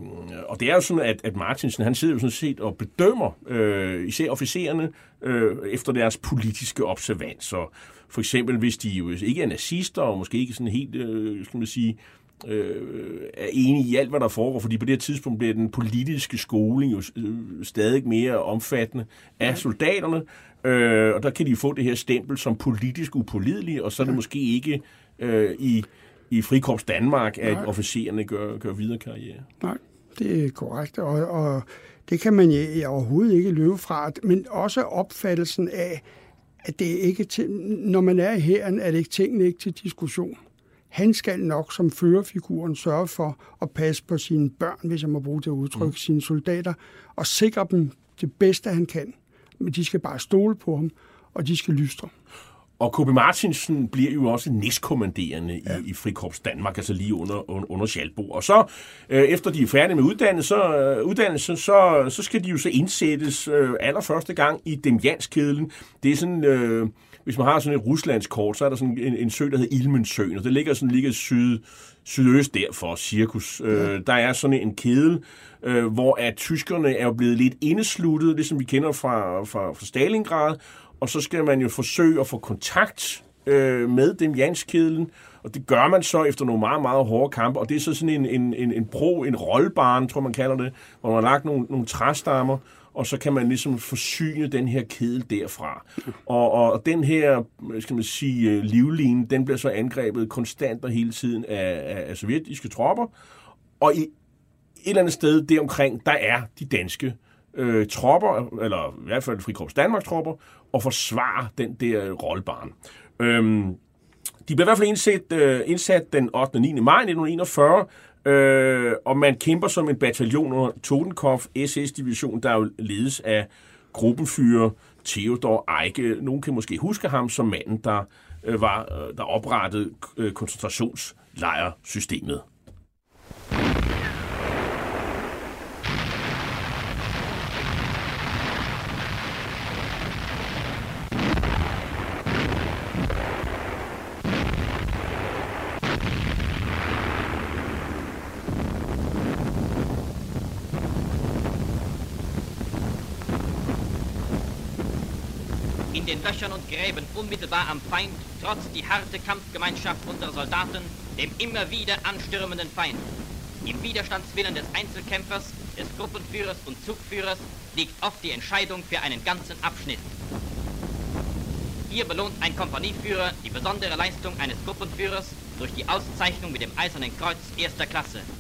Speaker 2: og det er jo sådan, at, at Martinsen, han sidder jo sådan set og bedømmer øh, især officererne øh, efter deres politiske observanser. For eksempel, hvis de jo ikke er nazister, og måske ikke sådan helt, øh, skal man sige, øh, er enige i alt, hvad der foregår, fordi på det her tidspunkt bliver den politiske skoling jo øh, stadig mere omfattende af soldaterne, øh, og der kan de få det her stempel som politisk upålidelige, og så er det måske ikke øh, i, i Frikorps Danmark, at Nej. officererne gør, gør videre karriere.
Speaker 4: Nej, det er korrekt, og, og det kan man overhovedet ikke løbe fra, men også opfattelsen af, at det ikke til, når man er her, er det ikke tingene ikke til diskussion. Han skal nok som førerfiguren sørge for at passe på sine børn, hvis jeg må bruge det udtryk, mm. sine soldater, og sikre dem det bedste, han kan. Men de skal bare stole på ham, og de skal lystre.
Speaker 2: Og K.B. Martinsen bliver jo også næstkommanderende ja. i, i Frikorps Danmark, altså lige under, under Schalbo. Og så, øh, efter de er færdige med uddannelse, så, øh, uddannelse så, så skal de jo så indsættes øh, allerførste gang i Demjanskædlen. Det er sådan... Øh, hvis man har sådan et ruslandsk kort, så er der sådan en, en sø, der hedder Ilmensøen, og det ligger sådan ligger syd, sydøst derfor, cirkus. Øh, ja. Øh, der er sådan en kedel, øh, hvor at tyskerne er jo blevet lidt indesluttet, ligesom vi kender fra, fra, fra Stalingrad, og så skal man jo forsøge at få kontakt øh, med dem Janskedlen, og det gør man så efter nogle meget, meget hårde kampe, og det er så sådan en, en, en, en pro, en rollbarn, tror man kalder det, hvor man har lagt nogle, nogle træstammer, og så kan man ligesom forsyne den her kedel derfra. Og, og den her, skal man sige, øh, livline, den bliver så angrebet konstant og hele tiden af, af, af sovjetiske tropper, og i et eller andet sted deromkring, der er de danske øh, tropper, eller i hvert fald Frikorps Danmarks tropper, og forsvarer den der øh, rollbarn. Øhm, de blev i hvert fald indsat, øh, indsat den 8. og 9. maj 1941, øh, og man kæmper som en bataljon under Totenkopf SS-division, der jo ledes af gruppenfyrer Theodor Eike. Nogen kan måske huske ham som manden, der, øh, var, øh, der oprettede øh, koncentrationslejrsystemet.
Speaker 5: Den Löchern und Gräben unmittelbar am Feind trotzt die harte Kampfgemeinschaft unserer Soldaten dem immer wieder anstürmenden Feind. Im Widerstandswillen des Einzelkämpfers, des Gruppenführers und Zugführers liegt oft die Entscheidung für einen ganzen Abschnitt. Hier belohnt ein Kompanieführer die besondere Leistung eines Gruppenführers durch die Auszeichnung mit dem Eisernen Kreuz erster Klasse.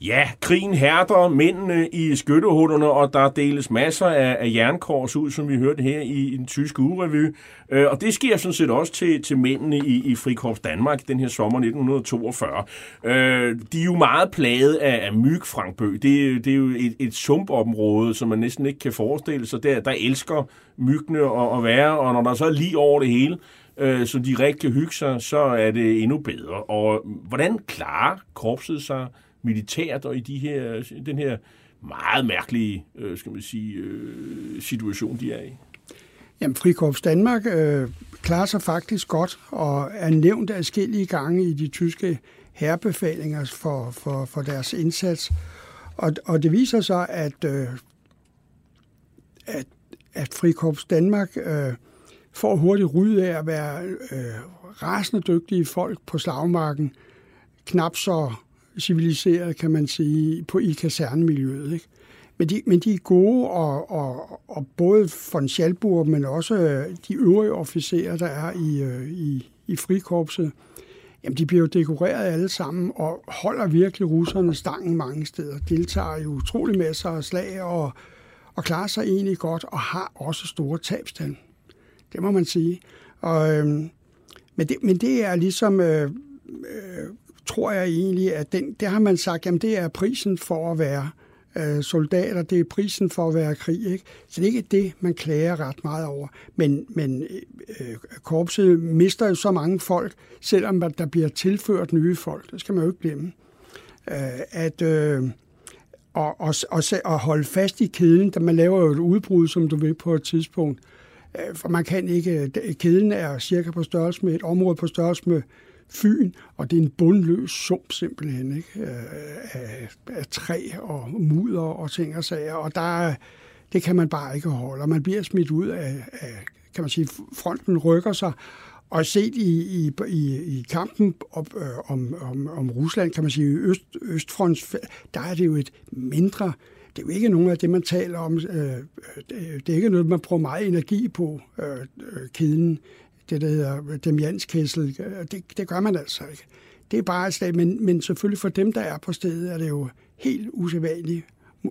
Speaker 2: Ja, krigen hærder mændene i skyttehullerne, og der deles masser af, af jernkors ud, som vi hørte her i, i den tyske urevy. Øh, og det sker sådan set også til, til mændene i, i Frikorps Danmark den her sommer 1942. Øh, de er jo meget plaget af, af myg, Frankbø. Det, det er jo et, et sumpområde, som man næsten ikke kan forestille sig. Der, der elsker myggene at, at være, og når der så er lige over det hele, øh, så de rigtig kan hygge sig, så er det endnu bedre. Og hvordan klarer korpset sig militært og i de her, den her meget mærkelige øh, skal man sige, øh, situation, de er i?
Speaker 4: Jamen, Frikorps Danmark øh, klarer sig faktisk godt og er nævnt adskillige gange i de tyske herrebefalinger for, for, for deres indsats. Og, og det viser sig, at, øh, at, at Frikorps Danmark øh, får hurtigt ryddet af at være øh, rasende dygtige folk på slagmarken, knap så civiliseret, kan man sige, på i kasernemiljøet. Ikke? Men, de, men de er gode, og, og, og både von Schalburg, men også øh, de øvrige officerer, der er i, øh, i, i frikorpset, jamen de bliver jo dekoreret alle sammen, og holder virkelig russerne stangen mange steder. Deltager i utrolig masser af slag, og, og klarer sig egentlig godt, og har også store tabstal. Det må man sige. Og, øhm, men, det, men det er ligesom øh, øh, tror jeg egentlig, at den, det har man sagt, jamen det er prisen for at være øh, soldater, det er prisen for at være krig. Ikke? Så det er ikke det, man klager ret meget over. Men, men øh, korpset mister jo så mange folk, selvom der bliver tilført nye folk. Det skal man jo ikke glemme. Øh, at... Øh, og, og, og, og holde fast i kæden, da man laver jo et udbrud, som du vil på et tidspunkt. Øh, for man kan ikke... Øh, kæden er cirka på størrelse med et område på størrelse med Fyn, og det er en bundløs sump simpelthen, ikke? Af, af træ og mudder og ting og sager, og der, det kan man bare ikke holde, og man bliver smidt ud af, af kan man sige, fronten rykker sig, og set i, i, i, i kampen op, øh, om, om, om Rusland, kan man sige, Øst, Østfronts, der er det jo et mindre, det er jo ikke nogen af det, man taler om, øh, øh det er ikke noget, man bruger meget energi på, øh, øh kæden det, der hedder Demjanskæssel. Det, det gør man altså ikke. Det er bare et slag, men, men selvfølgelig for dem, der er på stedet, er det jo helt usædvanligt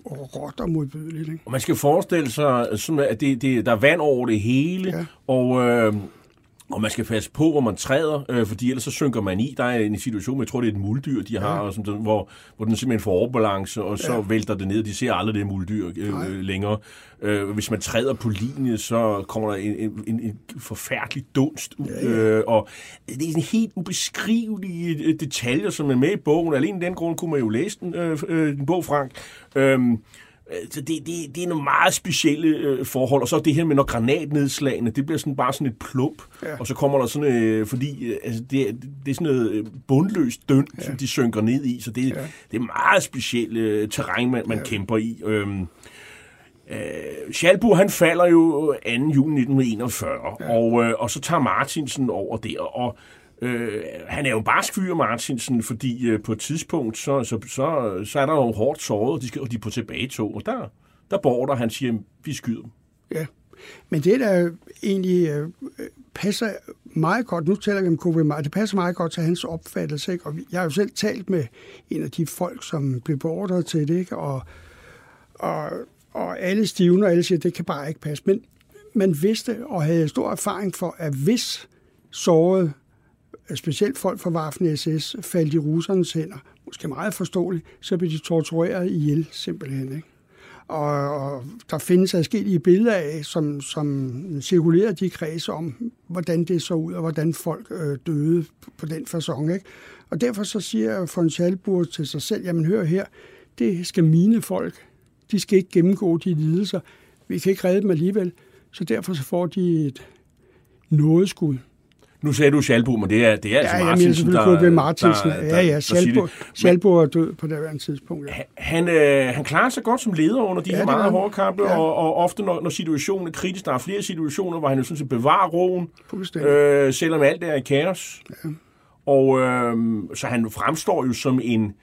Speaker 4: og råt og modbydeligt. Ikke?
Speaker 2: Og man skal forestille sig, at det, det, der er vand over det hele, ja. og øh, og man skal passe på, hvor man træder, øh, fordi ellers så synker man i. Der er en situation, jeg tror, det er et muldyr, de har, ja. og sådan, hvor, hvor den simpelthen får overbalance, og så ja. vælter det ned. De ser aldrig det muldyr øh, øh, længere. Øh, hvis man træder på linje, så kommer der en, en, en, forfærdelig dunst ud. Ja, ja. Øh, og det er en helt ubeskrivelige øh, detaljer, som er med i bogen. Alene den grund kunne man jo læse den, øh, øh, den bog, Frank. Øh, så det, det, det er nogle meget specielle øh, forhold. Og så det her med, når granatnedslagene, det bliver sådan bare sådan et plump. Ja. Og så kommer der sådan, øh, fordi øh, altså, det, det er sådan noget øh, bundløst døn, ja. som de synker ned i. Så det, ja. det er meget specielt øh, terræn, man, man ja. kæmper i. Øhm, øh, Schalburg, han falder jo 2. juni 1941, ja. og, øh, og så tager Martinsen over der. Og Øh, han er jo barsk fyr, Martinsen, fordi øh, på et tidspunkt, så, så, så, så er der nogle hårdt såret, og de, skal, og de er på tilbagetog, og der, der bor der, han siger, vi skyder dem.
Speaker 4: Ja, men det der egentlig øh, passer meget godt, nu taler vi om covid det passer meget godt til hans opfattelse, ikke? og jeg har jo selv talt med en af de folk, som blev beordret til det, ikke? Og, og, og alle stivner, alle siger, det kan bare ikke passe, men man vidste og havde stor erfaring for, at hvis såret specielt folk fra Waffen-SS faldt i russernes hænder, måske meget forståeligt, så blev de tortureret ihjel simpelthen. Ikke? Og, og der findes adskillige billeder af, som, som cirkulerer de kredse om, hvordan det så ud, og hvordan folk øh, døde på, på den façon. Ikke? Og derfor så siger von Schalburg til sig selv, jamen hør her, det skal mine folk, de skal ikke gennemgå de lidelser. Vi kan ikke redde dem alligevel, så derfor så får de et nådeskud.
Speaker 2: Nu sagde du Schalburg, men det er, det er altså
Speaker 4: ja,
Speaker 2: Martinsen,
Speaker 4: der, der, Martinsen. Der, ja, ja, Schalburg, Schalburg er død på det her tidspunkt. Ja.
Speaker 2: Han, øh, han klarer sig godt som leder under de ja, her meget hårde kampe, ja. og, og ofte når, når situationen er kritisk, der er flere situationer, hvor han jo sådan set bevarer roen, øh, selvom alt er i kaos. Ja. Og øh, så han fremstår jo som en,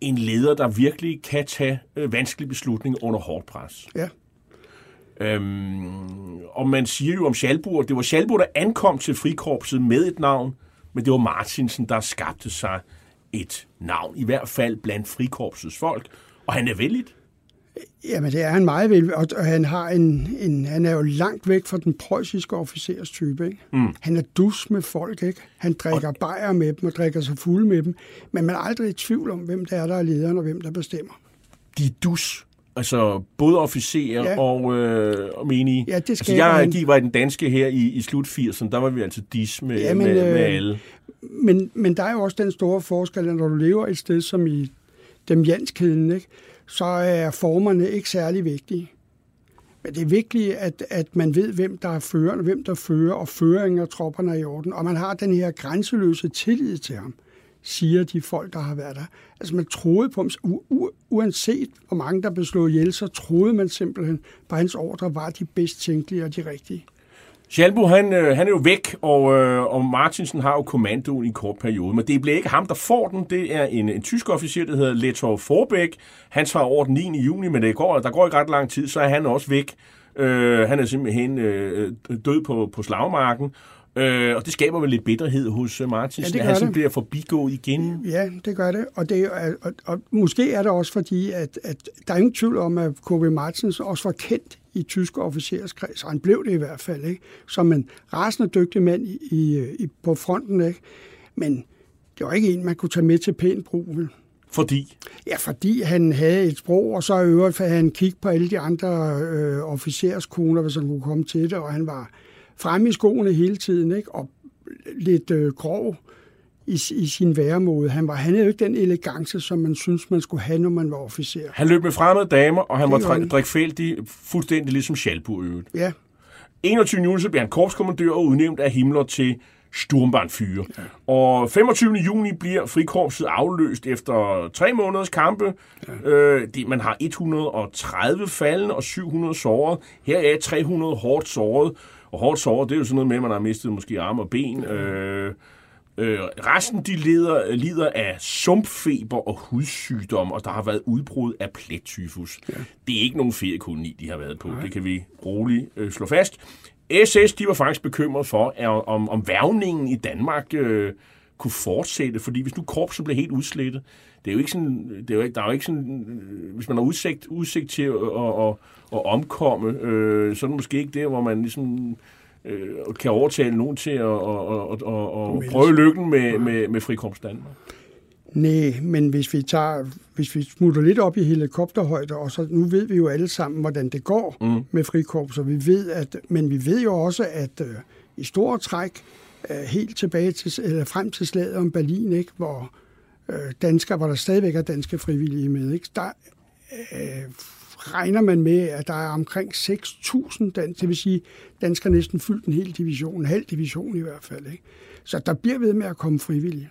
Speaker 2: en leder, der virkelig kan tage øh, vanskelige beslutninger under hårdt pres.
Speaker 4: Ja.
Speaker 2: Øhm, og man siger jo om Schalburg, det var Schalburg, der ankom til frikorpset med et navn, men det var Martinsen, der skabte sig et navn, i hvert fald blandt frikorpsets folk, og han er vældigt.
Speaker 4: Jamen, det er han meget vel, og han, har en, en, han er jo langt væk fra den preussiske officerstype. Ikke? Mm. Han er dus med folk, ikke? Han drikker og... bajer med dem og drikker sig fuld med dem, men man er aldrig i tvivl om, hvem der er, der er lederen og hvem der bestemmer.
Speaker 2: De er dus, altså både officerer ja. Og, øh, og menige.
Speaker 4: Ja, det
Speaker 2: altså,
Speaker 4: skaber
Speaker 2: jeg
Speaker 4: han.
Speaker 2: gik var i den danske her i, i slut 80'erne, der var vi altså dis med,
Speaker 4: Ja, men,
Speaker 2: med, med
Speaker 4: øh,
Speaker 2: alle.
Speaker 4: Men, men der er jo også den store forskel, at når du lever et sted som i dem Janskæden, ikke? så er formerne ikke særlig vigtige. Men det er vigtigt, at, at man ved, hvem der er førende, hvem der fører, og føringen af tropperne er i orden. Og man har den her grænseløse tillid til ham, siger de folk, der har været der. Altså man troede på ham, u- u- uanset hvor mange der blev slået ihjel, så troede man simpelthen på hans ordre var de bedst tænkelige og de rigtige.
Speaker 2: Schalbo, han, øh, han er jo væk, og, øh, og Martinsen har jo kommandoen i en kort periode. Men det bliver ikke ham, der får den. Det er en, en tysk officer, der hedder Letor Forbæk. Han tager over den 9. juni, men det går, der går ikke ret lang tid, så er han også væk. Øh, han er simpelthen øh, død på, på slagmarken. Øh, og det skaber vel lidt bitterhed hos øh, Martinsen,
Speaker 4: Ja,
Speaker 2: at han sådan bliver forbigået igen.
Speaker 4: Ja, det gør det. Og, det, er- og, og måske er det også fordi, at, at der er ingen tvivl om, at K.V. Martens også var kendt i tysk officerskreds, og han blev det i hvert fald, ikke? som en rasende dygtig mand i, i, i, på fronten. Ikke? Men det var ikke en, man kunne tage med til pænt brug. Vel?
Speaker 2: Fordi
Speaker 4: Ja, fordi han havde et sprog, og så i øvrigt havde han kig på alle de andre øh, officerskoner, hvis han kunne komme til det, og han var fremme i skoene hele tiden, ikke? og lidt øh, grov i, i sin væremåde. Han, var, han havde jo ikke den elegance, som man synes, man skulle have, når man var officer.
Speaker 2: han løb med fremmede damer, og han
Speaker 4: Det
Speaker 2: var
Speaker 4: gjorde
Speaker 2: drik-
Speaker 4: han.
Speaker 2: drikfældig, fuldstændig ligesom Schalburg øvrigt.
Speaker 4: Ja,
Speaker 2: 21. juni så bliver han korpskommandør og udnævnt af Himmler til Sturmbannführer. Ja. Og 25. juni bliver frikorpset afløst efter tre måneders kampe. Ja. Øh, det, man har 130 faldende og 700 såret. Her er 300 hårdt såret. Og hårdt såret, det er jo sådan noget med, at man har mistet måske arme og ben. Øh, Øh, resten de lider, lider af sumpfeber og hudsygdom, og der har været udbrud af plettyfus. Ja. Det er ikke nogen feriekoloni, de har været på. Nej. Det kan vi roligt øh, slå fast. SS de var faktisk bekymret for, at, om, om værvningen i Danmark øh, kunne fortsætte, fordi hvis nu korpset blev helt udslettet, det er jo ikke sådan, det er jo ikke, der er jo ikke sådan, øh, hvis man har udsigt, udsigt til at, at, at, at omkomme, øh, så er det måske ikke der, hvor man ligesom øh, kan overtale nogen til at, at, at, at, at prøve lykken med, med, med frikorps Danmark.
Speaker 4: Nej, men hvis vi, tager, hvis vi smutter lidt op i helikopterhøjde, og så nu ved vi jo alle sammen, hvordan det går mm. med frikorps, og vi ved, at, men vi ved jo også, at øh, i store træk, øh, helt tilbage til, eller frem til slaget om Berlin, ikke, hvor øh, danskere, hvor der stadigvæk er danske frivillige med, ikke, der øh, regner man med, at der er omkring 6.000 dansk, det vil sige, danskere næsten fyldt en hel division, en halv division i hvert fald. Ikke? Så der bliver ved med at komme frivillige.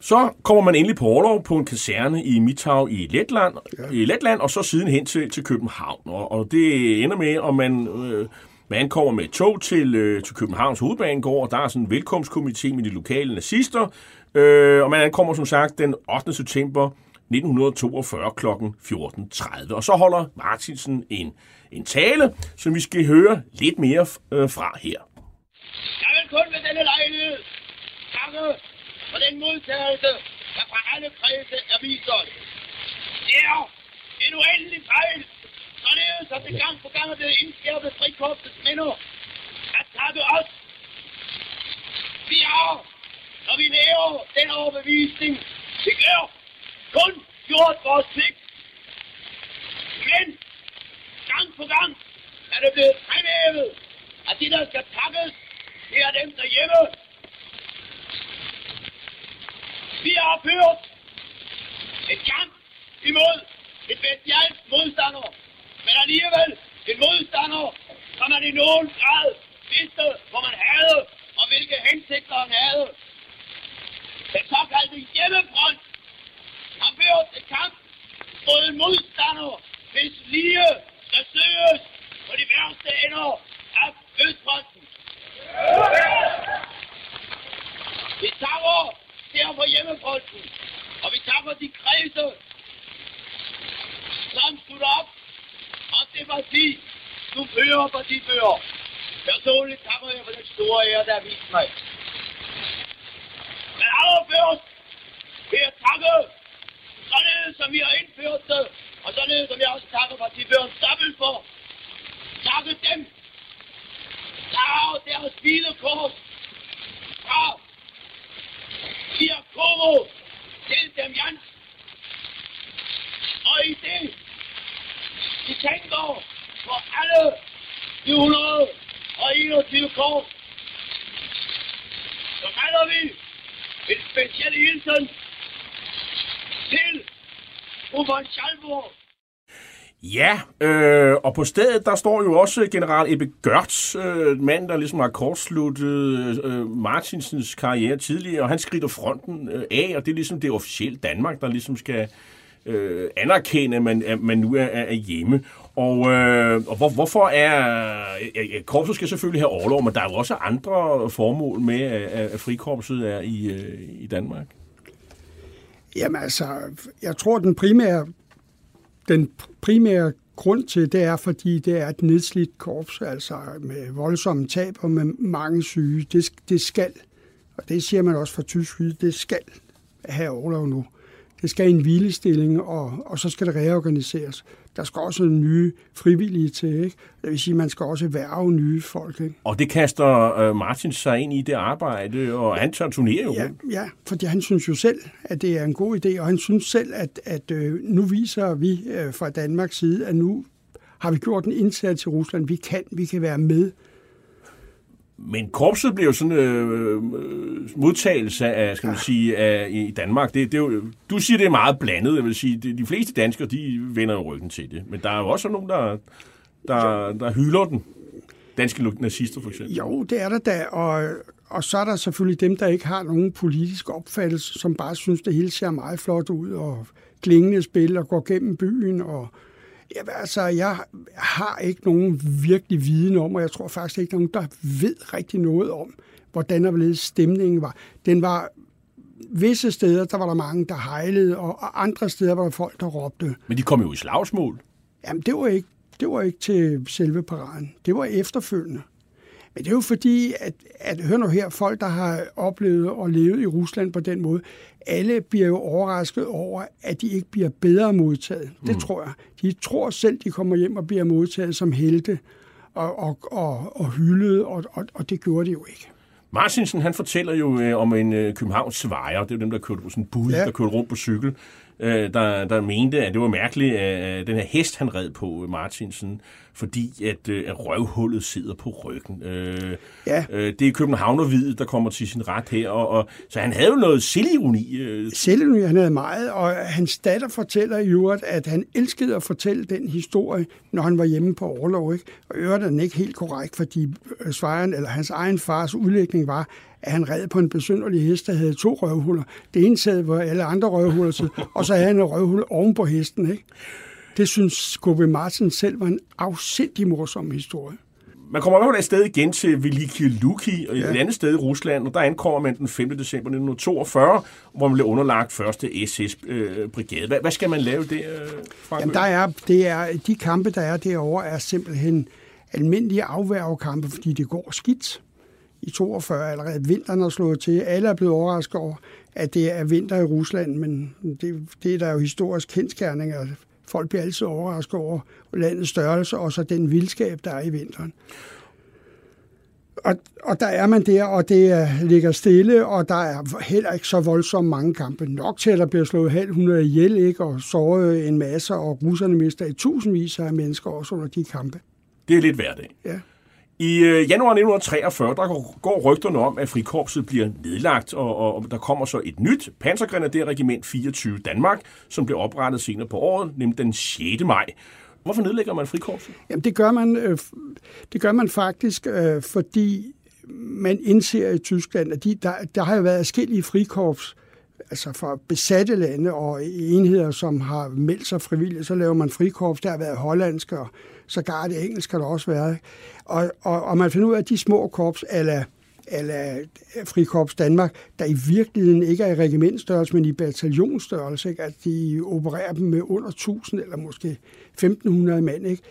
Speaker 2: Så kommer man endelig på overlov på en kaserne i Mitau i Letland, ja. i Letland og så siden hen til, til København. Og, og det ender med, at man, øh, man kommer med tog til, øh, til Københavns hovedbanegård, og der er sådan en velkomstkomité med de lokale nazister, øh, og man ankommer som sagt den 8. september 1942 kl. 14.30. Og så holder Martinsen en, en tale, som vi skal høre lidt mere øh, fra her.
Speaker 3: Jeg vil kun ved denne lejlighed takke for den modtagelse, der fra alle kredse er vist os. Det er en uendelig fejl, således at det gang på gang er blevet indskærpet frikorpsets minder at takke os. Vi har, når vi nærer den overbevisning, vi gør kun gjort vores pligt. Men gang på gang er det blevet fremhævet, at de, der skal takkes, det er dem derhjemme. Vi har ført et kamp imod et bestialsk modstander, men alligevel en modstander, som man i nogen grad vidste, hvor man havde, og hvilke hensigter han havde. Den såkaldte hjemmefront har ført til kamp mod en modstander, hvis lige skal søges på de værste ender af Østfronten. Vi takker derfor hjemmefronten, og vi takker de kredse, som stod op, og det parti, du fører på de fører. Personligt takker jeg for den store ære, der har vist mig. Allerførst vil jeg takke, således som vi har indført det, og således som jeg også takker partiføren Stoppel for. Takke dem, der har deres hvilekors fra Kirkovo til dem Jans. Og i det, de tænker på alle de 121 kors, så kalder vi en speciel hilsen til fru Schalburg.
Speaker 2: Ja, øh, og på stedet, der står jo også general Ebbe Gørts, øh, mand, der ligesom har kortsluttet øh, Martinsens karriere tidligere, og han skrider fronten øh, af, og det er ligesom det officielle Danmark, der ligesom skal øh, anerkende, at man, at man nu er, er hjemme. Og, øh, og hvor, hvorfor er... Ja, korpset skal selvfølgelig have overlov, men der er jo også andre formål med, at, at frikorpset er i, øh, i Danmark.
Speaker 4: Jamen altså, jeg tror, den primære, den primære grund til det er, fordi det er et nedslidt korps, altså med voldsomme tab og med mange syge. Det, det skal, og det siger man også fra tysk side, det skal have overlov nu. Det skal i en hvilestilling, og, og så skal det reorganiseres. Der skal også nye frivillige til, ikke? Det vil sige, man skal også værve nye folk, ikke?
Speaker 2: Og det kaster øh, Martin sig ind i det arbejde, og han turnerer jo.
Speaker 4: Ja, ja, fordi han synes jo selv, at det er en god idé, og han synes selv, at, at øh, nu viser vi øh, fra Danmarks side, at nu har vi gjort en indsats i Rusland. Vi kan, vi kan være med.
Speaker 2: Men korpset bliver jo sådan øh, modtagelse af, skal man sige, af, i Danmark. Det, det er jo, du siger, det er meget blandet. Jeg vil sige, det, de fleste danskere, de vender jo ryggen til det. Men der er jo også nogen, der, der, der hylder den. Danske nazister, for eksempel.
Speaker 4: Jo, det er der da. Og, og så er der selvfølgelig dem, der ikke har nogen politisk opfattelse, som bare synes, det hele ser meget flot ud, og klingende spil, og går gennem byen, og Ja, altså, jeg har ikke nogen virkelig viden om, og jeg tror faktisk ikke nogen, der ved rigtig noget om, hvordan og stemningen var. Den var visse steder, der var der mange, der hejlede, og andre steder var der folk, der råbte.
Speaker 2: Men de kom jo i slagsmål.
Speaker 4: Jamen, det var ikke, det var ikke til selve paraden. Det var efterfølgende. Men det er jo fordi, at, at hør nu her, folk, der har oplevet og levet i Rusland på den måde, alle bliver jo overrasket over, at de ikke bliver bedre modtaget. Det mm. tror jeg. De tror selv, de kommer hjem og bliver modtaget som helte og, og, og, og hyldet, og, og, og det gjorde de jo ikke.
Speaker 2: Martinsen, han fortæller jo øh, om en øh, Københavns Svejer, det er dem, der kørte på sådan en bud, ja. der kørte rundt på cykel, øh, der, der mente, at det var mærkeligt, at den her hest, han red på, Martinsen, fordi at, øh, at røvhullet sidder på ryggen. Øh, ja. øh, det er Københavnervid, der kommer til sin ret her, og, og, så han havde jo noget selvironi.
Speaker 4: Øh. Selvironi, han havde meget, og hans datter fortæller i øvrigt, at han elskede at fortælle den historie, når han var hjemme på overlov. Ikke? Og øvrigt er den ikke helt korrekt, fordi øh, svejeren, eller hans egen fars udlægning var, at han red på en besynderlig hest, der havde to røvhuller. Det ene sad, hvor alle andre røvhuller sidder, og så havde han en røvhul oven på hesten. Ikke? Det synes Skobbe Martin selv var en afsindig morsom historie.
Speaker 2: Man kommer i hvert fald sted igen til Veliki Luki, ja. et andet sted i Rusland, og der ankommer man den 5. december 1942, hvor man bliver underlagt første SS-brigade. Hvad, hvad skal man lave der,
Speaker 4: Frank? Jamen, der er, det er, de kampe, der er derovre, er simpelthen almindelige afværgekampe, fordi det går skidt. I 42 allerede vinteren er slået til. Alle er blevet overrasket over, at det er vinter i Rusland, men det, det er der jo historisk kendskærning, Folk bliver altid overrasket over landets størrelse, og så den vildskab, der er i vinteren. Og, og der er man der, og det ligger stille, og der er heller ikke så voldsomt mange kampe. Nok til, at der bliver slået halv hundrede ihjel, ikke? og såret en masse, og russerne mister i tusindvis af mennesker også under de kampe.
Speaker 2: Det er lidt hverdag.
Speaker 4: Ja.
Speaker 2: I øh, januar 1943, der går rygterne om, at frikorpset bliver nedlagt, og, og der kommer så et nyt pansergrenaderregiment 24 Danmark, som blev oprettet senere på året, nemlig den 6. maj. Hvorfor nedlægger man frikorpset?
Speaker 4: Jamen det gør man, øh, det gør man faktisk, øh, fordi man indser i Tyskland, at de, der, der har jo været forskellige frikorps, altså fra besatte lande og enheder, som har meldt sig frivilligt, så laver man frikorps. Der har været hollandske og sågar det engelsk har der også været. Og, og, og man finder ud af, at de små korps, eller eller Frikorps Danmark, der i virkeligheden ikke er i regimentstørrelse, men i bataljonsstørrelse, ikke? at de opererer dem med under 1000 eller måske 1500 mand. Ikke?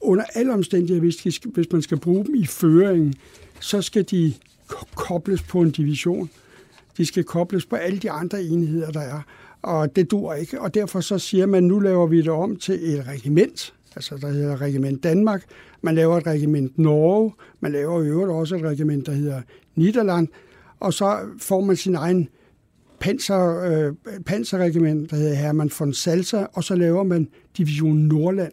Speaker 4: Under alle omstændigheder, hvis, de, hvis man skal bruge dem i føringen, så skal de kobles på en division. De skal kobles på alle de andre enheder, der er. Og det dur ikke. Og derfor så siger man, nu laver vi det om til et regiment, altså der hedder Regiment Danmark. Man laver et regiment Norge. Man laver i øvrigt også et regiment, der hedder Niederland. Og så får man sin egen panser, øh, panserregiment, der hedder Hermann von Salsa, og så laver man Division Nordland,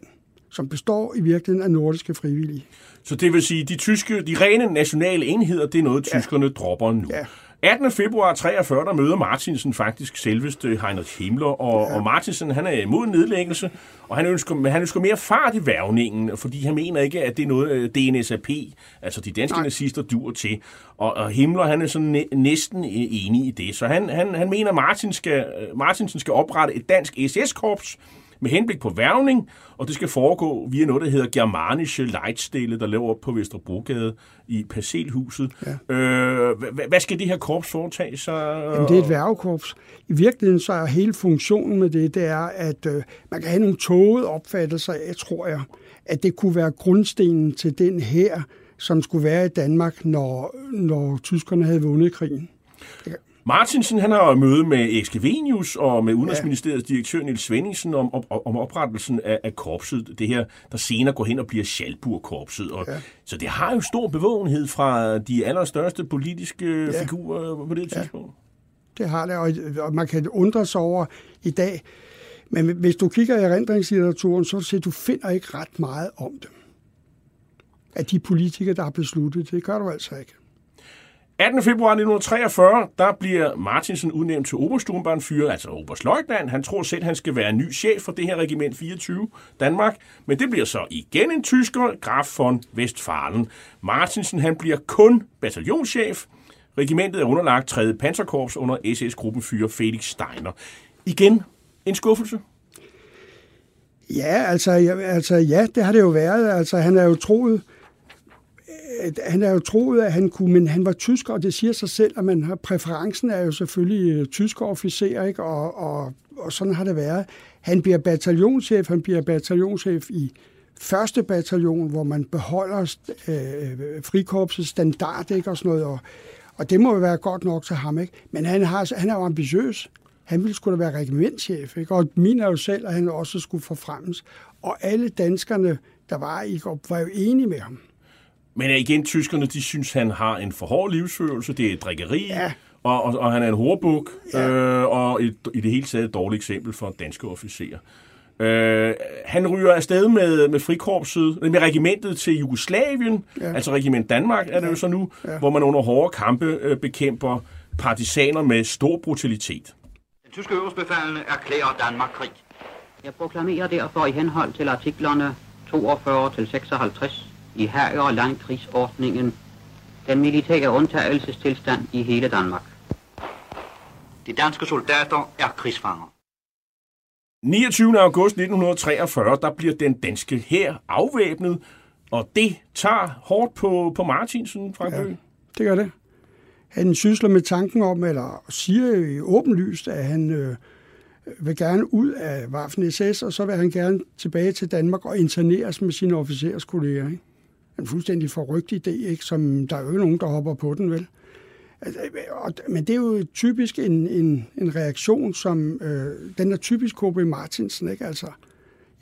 Speaker 4: som består i virkeligheden af nordiske frivillige.
Speaker 2: Så det vil sige, de tyske, de rene nationale enheder, det er noget, tyskerne ja. dropper nu.
Speaker 4: Ja.
Speaker 2: 18. februar 43, der møder Martinsen faktisk selveste Heinrich Himmler, og, ja. og Martinsen han er imod nedlæggelse, og han ønsker, men han ønsker mere fart i værvningen, fordi han mener ikke, at det er noget øh, DNSAP, altså de danske Nej. nazister, dur til. Og, og Himmler, han er sådan næ, næsten enig i det, så han, han, han mener, at Martin skal, Martinsen skal oprette et dansk SS-korps, med henblik på værvning, og det skal foregå via noget, der hedder Germanische Leitstille, der laver op på Vesterbrogade i Parcelhuset. Ja. Øh, hvad skal det her korps foretage sig?
Speaker 4: Jamen, det er et værvekorps. I virkeligheden så er hele funktionen med det, det er, at øh, man kan have nogle tåget opfattelser af, tror jeg, at det kunne være grundstenen til den her, som skulle være i Danmark, når, når tyskerne havde vundet krigen.
Speaker 2: Martinsen han har møde med Ekskevenius og med Udenrigsministeriets direktør Niels Svendingsen om, om, om oprettelsen af, af korpset. Det her, der senere går hen og bliver Schalburg-korpset. Og, ja. Så det har jo stor bevågenhed fra de allerstørste politiske ja. figurer på det tidspunkt.
Speaker 4: Ja. Det har det, og, og man kan undre sig over i dag. Men hvis du kigger i erindringslitteraturen, så ser du finder ikke ret meget om dem. Af de politikere, der har besluttet det, gør du altså ikke.
Speaker 2: 18. februar 1943, der bliver Martinsen udnævnt til Obersturmbannführer, altså Oberstløjtnant. Han tror selv, han skal være ny chef for det her regiment 24 Danmark, men det bliver så igen en tysker, Graf von Westfalen. Martinsen han bliver kun bataljonschef. Regimentet er underlagt 3. Panserkorps under SS-gruppenfyrer Felix Steiner. Igen en skuffelse.
Speaker 4: Ja, altså, ja, altså ja, det har det jo været. Altså, han er jo troet han er jo troet, at han kunne, men han var tysker, og det siger sig selv, at man har, præferencen er jo selvfølgelig øh, tyske officerer, ikke? Og, og, og sådan har det været. Han bliver bataljonschef, han bliver bataljonschef i første bataljon, hvor man beholder øh, frikorpsets standard, ikke? Og sådan noget, og, og det må jo være godt nok til ham, ikke? Men han, har, han er jo ambitiøs. Han ville skulle da være regimentschef, ikke? Og min er jo selv, at han også skulle forfremmes. Og alle danskerne, der var i var jo enige med ham.
Speaker 2: Men igen, tyskerne, de synes, han har en for hård livsførelse. Det er drikkeri, ja. og, og, og han er en horbuk, ja. øh, og et, i det hele taget et dårligt eksempel for danske officerer. Øh, han ryger afsted med, med frikorpset, med regimentet til Jugoslavien, ja. altså regiment Danmark er det ja. jo så nu, ja. hvor man under hårde kampe øh, bekæmper partisaner med stor brutalitet.
Speaker 6: Den tyske øverstbefalende erklærer Danmark krig. Jeg proklamerer derfor i henhold til artiklerne 42 til 56 i her- og landkrigsordningen den militære undtagelsestilstand i hele Danmark. De danske soldater er krigsfanger.
Speaker 2: 29. august 1943, der bliver den danske hær afvæbnet, og det tager hårdt på, på Martinsen, Frank ja,
Speaker 4: det gør det. Han sysler med tanken om, eller siger åbenlyst, at han øh, vil gerne ud af Waffen-SS, og så vil han gerne tilbage til Danmark og interneres med sine officerskolleger. Ikke? En fuldstændig forrygt idé, ikke? som der er jo nogen, der hopper på den, vel? Men det er jo typisk en, en, en reaktion, som øh, den er typisk K.B. Martinsen, ikke? Altså,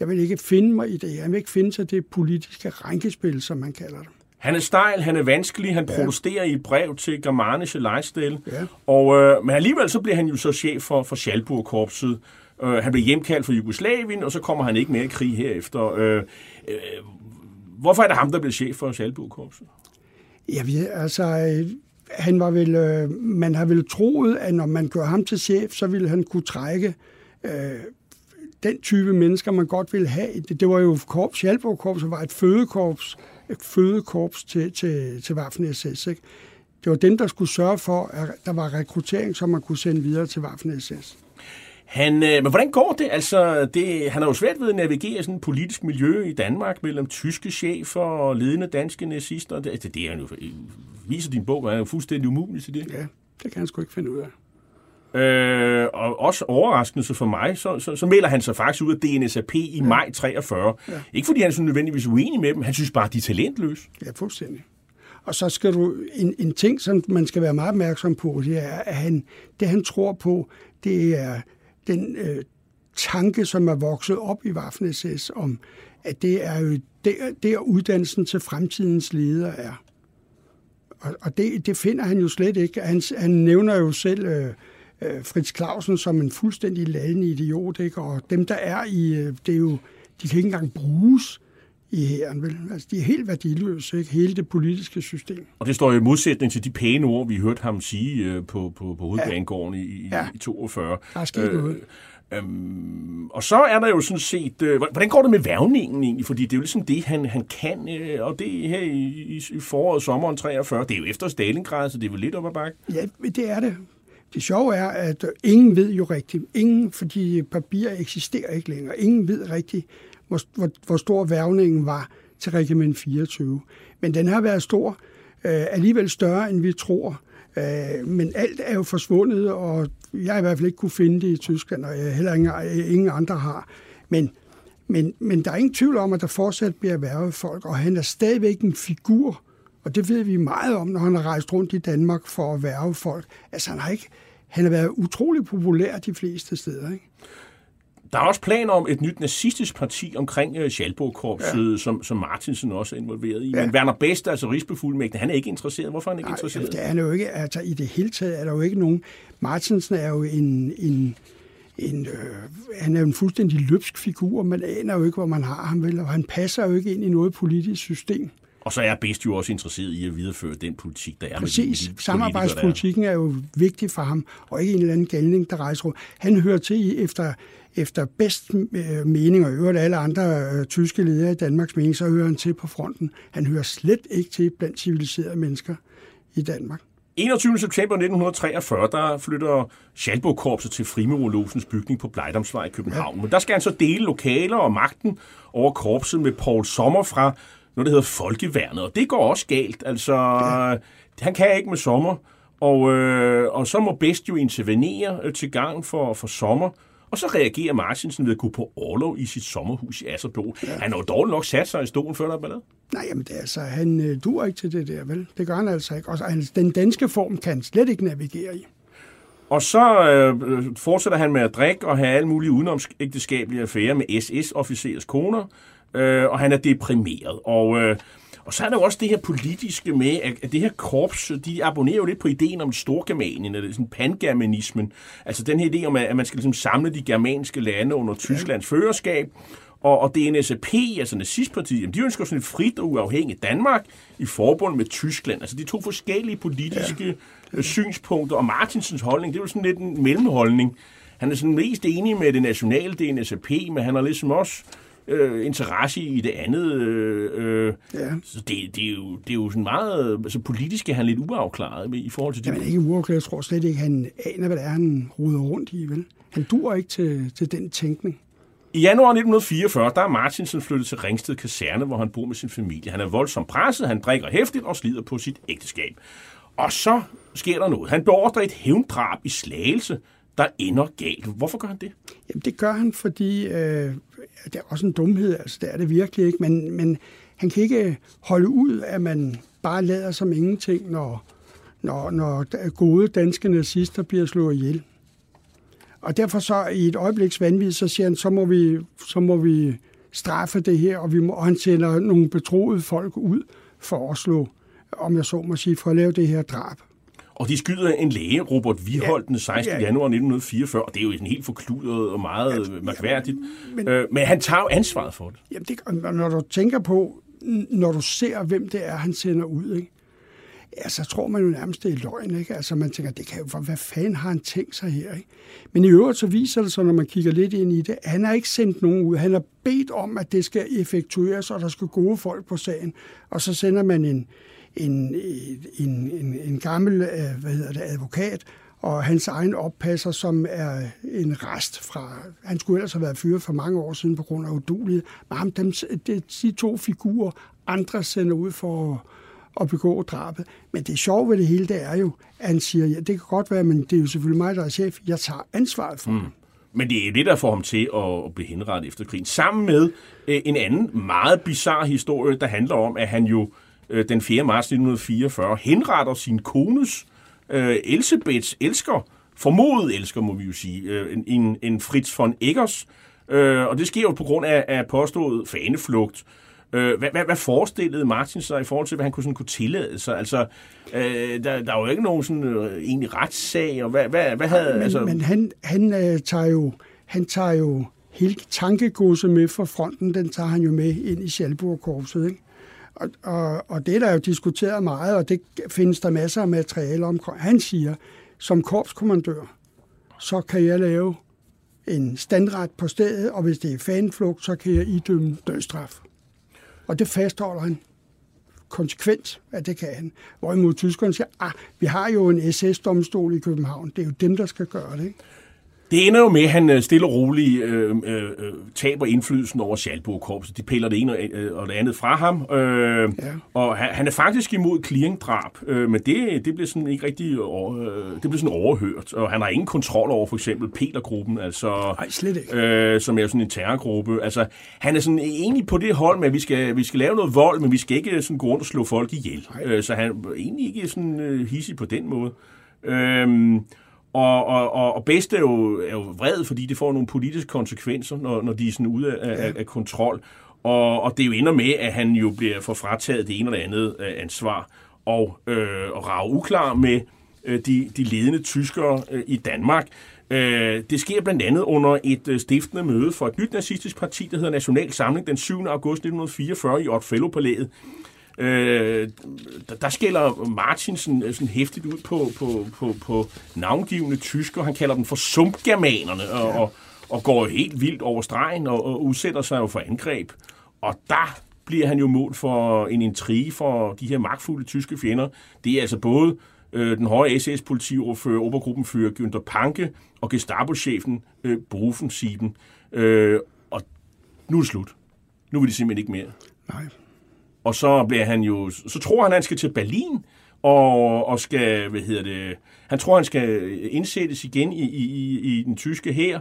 Speaker 4: jeg vil ikke finde mig i det. Jeg vil ikke finde sig det politiske rænkespil, som man kalder det.
Speaker 2: Han er stejl, han er vanskelig, han ja. protesterer i et brev til Germanische Leitstelle, ja. og, øh, men alligevel så bliver han jo så chef for, for Schalburg-korpset. Øh, han bliver hjemkaldt fra Jugoslavien, og så kommer han ikke mere i krig herefter. Øh, øh, Hvorfor er det ham, der blev chef for Schalburg-korpset?
Speaker 4: ved, altså, øh, han var vel, øh, man har vel troet, at når man gør ham til chef, så ville han kunne trække øh, den type mennesker, man godt ville have. Det, det var jo korps, Schalburg-korpset var et fødekorps, et fødekorps til, til, til Waffen-SS. Ikke? Det var dem, der skulle sørge for, at der var rekruttering, som man kunne sende videre til Waffen-SS.
Speaker 2: Han, øh, men hvordan går det? Altså, det, han har jo svært ved at navigere sådan et politisk miljø i Danmark mellem tyske chefer og ledende danske nazister. Det, det, det er han jo, viser din bog, er jo fuldstændig umulig til det.
Speaker 4: Ja, det kan han sgu ikke finde ud af.
Speaker 2: Øh, og også overraskende for mig, så, så, så melder han sig faktisk ud af DNSAP i ja. maj 43. Ja. Ikke fordi han er så nødvendigvis uenig med dem, han synes bare, de er talentløse.
Speaker 4: Ja, fuldstændig. Og så skal du, en, en ting, som man skal være meget opmærksom på, det er, at han, det han tror på, det er den øh, tanke, som er vokset op i Waffen-SS om, at det er jo der, der uddannelsen til fremtidens leder er. Og, og det, det finder han jo slet ikke. Han, han nævner jo selv øh, øh, Fritz Clausen som en fuldstændig ladende idiot, ikke? og dem, der er i, øh, det er jo, de kan ikke engang bruges i hæren. Vel? Altså, de er helt værdiløse, ikke? hele det politiske system.
Speaker 2: Og det står i modsætning til de pæne ord, vi hørte ham sige øh, på, på, på hovedbanegården ja. i, ja. i 42.
Speaker 4: Der er sket øh, noget.
Speaker 2: Øhm, og så er der jo sådan set, øh, hvordan går det med værvningen egentlig? Fordi det er jo ligesom det, han, han kan, øh, og det her i, i, i foråret, sommeren 43, det er jo efter Stalingrad, så det er vel lidt op ad bakke?
Speaker 4: Ja, det er det. Det sjove er, at ingen ved jo rigtigt, ingen, fordi papir eksisterer ikke længere, ingen ved rigtigt, hvor, hvor, hvor stor værvningen var til regiment 24. Men den har været stor, øh, alligevel større, end vi tror. Øh, men alt er jo forsvundet, og jeg har i hvert fald ikke kunne finde det i Tyskland, og jeg heller ingen, ingen andre har. Men, men, men der er ingen tvivl om, at der fortsat bliver værvet folk, og han er stadigvæk en figur, og det ved vi meget om, når han har rejst rundt i Danmark for at værve folk. Altså han har ikke, han har været utrolig populær de fleste steder, ikke?
Speaker 2: Der er også planer om et nyt nazistisk parti omkring uh, Schalburg-korpset, ja. som, som Martinsen også er involveret i. Ja. Men Werner Best, altså rigsbefuldmægtig, han er ikke interesseret. Hvorfor er han ikke
Speaker 4: Nej,
Speaker 2: interesseret?
Speaker 4: det er han jo ikke. Altså, I det hele taget er der jo ikke nogen... Martinsen er jo en... en en, øh, han er en fuldstændig løbsk figur. Man aner jo ikke, hvor man har ham, vel? Og han passer jo ikke ind i noget politisk system.
Speaker 2: Og så er Best jo også interesseret i at videreføre den politik, der er
Speaker 4: Præcis.
Speaker 2: med de
Speaker 4: Samarbejdspolitikken er jo vigtig for ham, og ikke en eller anden galning, der rejser rundt. Han hører til i, efter efter bedst øh, mening, og øvrigt alle andre øh, tyske ledere i Danmarks mening, så hører han til på fronten. Han hører slet ikke til blandt civiliserede mennesker i Danmark.
Speaker 2: 21. september 1943, der flytter Schalburg-korpset til Frimurolosens bygning på Blejdomsvej i København. Ja. Men der skal han så dele lokaler og magten over korpset med Paul Sommer fra noget, der hedder Folkeværnet. Og det går også galt. Altså, ja. han kan ikke med Sommer. Og, øh, og så må Best jo intervenere øh, til gang for, for Sommer. Og så reagerer Martinsen ved at gå på overlov i sit sommerhus i Asserbro. Ja. Han har jo dårligt nok sat sig i stolen, før der er ballade.
Speaker 4: Nej, jamen det er altså, han øh, dur ikke til det der, vel? Det gør han altså ikke. Og den danske form kan han slet ikke navigere i.
Speaker 2: Og så øh, fortsætter han med at drikke og have alle mulige udenomsægteskabelige affærer med SS-officers koner, øh, og han er deprimeret. Og øh, og så er der jo også det her politiske med, at det her korps, de abonnerer jo lidt på ideen om storgermanien, eller sådan pangermanismen. Altså den her idé om, at man skal ligesom samle de germanske lande under Tysklands førerskab, og, og DNSAP, altså nazistpartiet, de ønsker sådan et frit og uafhængigt Danmark i forbund med Tyskland. Altså de to forskellige politiske ja. Synspunkter, og Martinsens holdning, det er jo sådan lidt en mellemholdning. Han er sådan mest enig med det nationale DNSAP, men han har ligesom også øh, interesse i det andet. Øh, øh, ja. Så det, det, er jo, det er jo sådan meget... Altså politisk er han lidt uafklaret i forhold til det.
Speaker 4: Jamen ikke uafklaret. Jeg tror slet ikke, han aner, hvad det er, han ruder rundt i, vel? Han dur ikke til, til den tænkning.
Speaker 2: I januar 1944, der er Martinsen flyttet til Ringsted Kaserne, hvor han bor med sin familie. Han er voldsomt presset, han drikker hæftigt og slider på sit ægteskab. Og så sker der noget. Han beordrer et hævndrab i Slagelse, der ender galt. Hvorfor gør han det?
Speaker 4: Jamen, det gør han, fordi øh, det er også en dumhed, altså det er det virkelig ikke, men, men han kan ikke holde ud, at man bare lader som ingenting, når, når, når gode danske nazister bliver slået ihjel. Og derfor så i et øjebliks vanvid, så siger han, så må vi, så må vi straffe det her, og, vi må, og han sender nogle betroede folk ud for at slå, om jeg så må sige, for at lave det her drab.
Speaker 2: Og de skyder en læge, Robert Viholdt, den 16. Ja. januar 1944, og det er jo sådan helt forkludret og meget ja, mærkværdigt. Men, øh, men han tager jo ansvaret for det.
Speaker 4: Jamen, det, når du tænker på, når du ser, hvem det er, han sender ud, ikke? Ja, så tror man jo nærmest, det er løgn. Ikke? Altså, man tænker, det kan jo, hvad fanden har han tænkt sig her? Ikke? Men i øvrigt så viser det sig, når man kigger lidt ind i det, han har ikke sendt nogen ud. Han har bedt om, at det skal effektueres, og der skal gode folk på sagen. Og så sender man en, en, en, en, en gammel øh, hvad hedder det, advokat, og hans egen oppasser, som er en rest fra... Han skulle ellers have været fyret for mange år siden på grund af udulighed. Men ham, dem, de, de to figurer, andre sender ud for at begå drabet. Men det sjove ved det hele, det er jo, at han siger, ja, det kan godt være, men det er jo selvfølgelig mig, der er chef. Jeg tager ansvaret for mm.
Speaker 2: Men det er det, der får ham til at blive henrettet efter krigen. Sammen med øh, en anden meget bizarre historie, der handler om, at han jo øh, den 4. marts 1944 henretter sin kones øh, Elisabeths elsker, formodet elsker, må vi jo sige, øh, en, en Fritz von Eggers, øh, og det sker jo på grund af, af påstået faneflugt. Øh, hvad, hvad, hvad forestillede Martin sig i forhold til, hvad han kunne, sådan, kunne tillade sig? Altså, øh, der, der er jo ikke nogen sådan, øh, egentlig retssag, og hvad, hvad, hvad havde...
Speaker 4: Men,
Speaker 2: altså...
Speaker 4: men han, han, øh, tager jo, han tager jo hele tankegodset med fra fronten, den tager han jo med ind i Schalburg-korpset, ikke? Og, og, og det er der jo diskuteret meget, og det findes der masser af materiale om. Han siger, som korpskommandør, så kan jeg lave en standret på stedet, og hvis det er fanflugt, så kan jeg idømme dødstraf. Og det fastholder han konsekvent, at det kan han. Hvorimod tyskerne siger, ah, vi har jo en SS-domstol i København, det er jo dem, der skal gøre det. Ikke?
Speaker 2: Det ender jo med, at han øh, stille og roligt øh, øh, øh, taber indflydelsen over Schalburg-korpset. De piller det ene øh, og det andet fra ham. Øh, ja. Og han, han er faktisk imod clearingdrab, øh, men det, det bliver sådan ikke rigtig over, øh, det bliver sådan overhørt. Og han har ingen kontrol over for eksempel Petergruppen, altså,
Speaker 4: Nej, slet ikke.
Speaker 2: Øh, som er sådan en terrorgruppe. Altså, han er sådan egentlig på det hold med, at vi skal, vi skal lave noget vold, men vi skal ikke sådan gå rundt og slå folk ihjel. Øh, så han er egentlig ikke sådan øh, hissig på den måde. Øh, og, og, og, og bedst er jo, er jo vred, fordi det får nogle politiske konsekvenser, når, når de er sådan ude af, af, af kontrol. Og, og det jo ender med, at han jo bliver for frataget det ene eller andet øh, ansvar, og, øh, og rager uklar med øh, de, de ledende tyskere øh, i Danmark. Øh, det sker blandt andet under et øh, stiftende møde for et nyt nazistisk parti, der hedder National Samling, den 7. august 1944 i Otfellow-palæet. Øh, der, der skælder Martinsen øh, sådan hæftigt ud på, på, på, på navngivende tysker. Han kalder dem for sumpgermanerne og, ja. og, og går helt vildt over stregen og, og udsætter sig jo for angreb. Og der bliver han jo mål for en intrige for de her magtfulde tyske fjender. Det er altså både øh, den høje SS-politioverfører, Obergruppenfører Günther Panke og Gestapo-chefen øh, Brufensieben. Øh, og nu er det slut. Nu vil de simpelthen ikke mere.
Speaker 4: Nej.
Speaker 2: Og så bliver han jo, så tror han, han skal til Berlin, og, og skal, hvad hedder det, han tror, han skal indsættes igen i, i, i den tyske hær,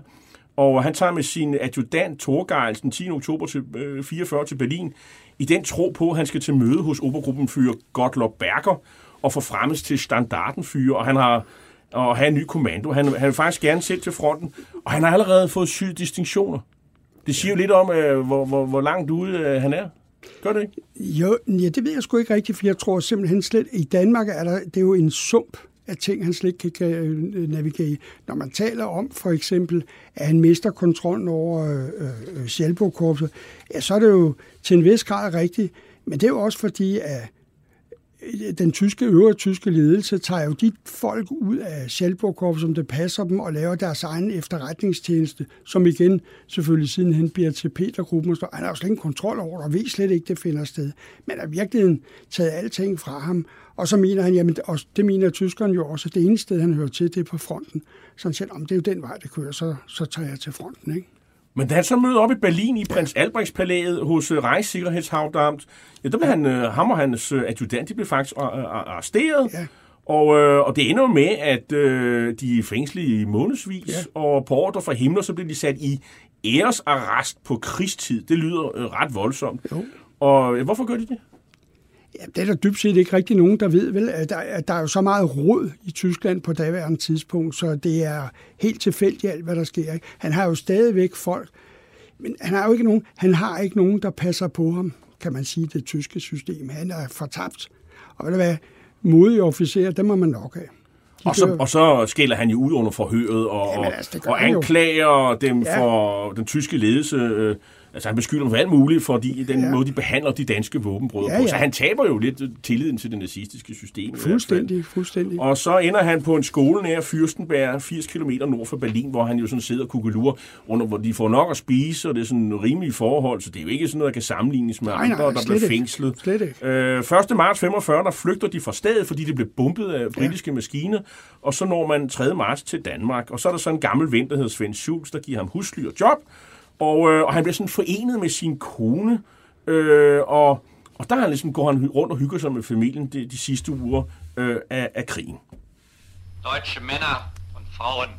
Speaker 2: og han tager med sin adjutant Torgeil den 10. oktober til, øh, 44 til Berlin, i den tro på, at han skal til møde hos Obergruppenführer Gottlob Berger, og få fremmes til standardenfyre, og han har og have en ny kommando. Han, han vil faktisk gerne selv til fronten, og han har allerede fået syv distinktioner. Det siger jo lidt om, øh, hvor, hvor, hvor langt ude øh, han er. Gør det ikke?
Speaker 4: Jo, ja, det ved jeg sgu ikke rigtigt, for jeg tror simpelthen slet, i Danmark er der, det er jo en sump af ting, han slet ikke kan øh, navigere i. Når man taler om for eksempel, at han mister kontrollen over øh, øh, ja, så er det jo til en vis grad rigtigt, men det er jo også fordi, at Øh, den tyske, øvrige tyske ledelse tager jo de folk ud af Schalburg som det passer dem, og laver deres egen efterretningstjeneste, som igen selvfølgelig sidenhen bliver til Petergruppen. Og han har jo slet ingen kontrol over det, og ved slet ikke, det finder sted. Men er virkeligheden taget alting fra ham. Og så mener han, jamen, og det mener tyskerne jo også, at det eneste sted, han hører til, det er på fronten. Så han siger, om det er jo den vej, det kører, så, så tager jeg til fronten. Ikke?
Speaker 2: Men da han så møder op i Berlin i prins Albrechts palæet hos uh, ja, der blev han, uh, ham og hans uh, adjutant, de blev faktisk arresteret. Ja. Og, uh, og det ender med, at uh, de er fængslet i månedsvis, ja. og på ordre fra himler, så bliver de sat i æresarrest på krigstid. Det lyder uh, ret voldsomt. Jo. Og uh, hvorfor gør de det?
Speaker 4: Ja, det er der dybt set ikke rigtig nogen, der ved. Vel? Der, der er jo så meget råd i Tyskland på daværende tidspunkt, så det er helt tilfældigt alt, hvad der sker. Ikke? Han har jo stadigvæk folk, men han har jo ikke nogen, han har ikke nogen, der passer på ham, kan man sige, det tyske system. Han er fortabt. Og ved du hvad, modige officerer, dem må man nok have.
Speaker 2: og så, og så skælder han jo ud under forhøret og, Jamen, altså, og anklager dem ja. for den tyske ledelse. Øh, Altså han beskylder dem for alt muligt, fordi den ja. måde, de behandler de danske våbenbrødre ja, ja. på. Så han taber jo lidt tilliden til det nazistiske system.
Speaker 4: Fuldstændig, fuldstændig.
Speaker 2: Og så ender han på en skole nær Fürstenberg, 80 km nord for Berlin, hvor han jo sådan sidder og kugelur, under, hvor de får nok at spise, og det er sådan en rimelig forhold, så det er jo ikke sådan noget, der kan sammenlignes med nej, andre, nej, der bliver fængslet.
Speaker 4: Slet ikke.
Speaker 2: Øh, 1. marts 45, der flygter de fra stedet, fordi det blev bumpet af britiske ja. maskiner, og så når man 3. marts til Danmark, og så er der så en gammel ven, der hedder Svend Schultz, der giver ham husly og job, og, øh, og han bliver sådan forenet med sin kone, øh, og, og der han ligesom, går han rundt og hygger sig med familien de, de sidste uger øh, af, af krigen.
Speaker 7: Deutsche Männer und Frauen,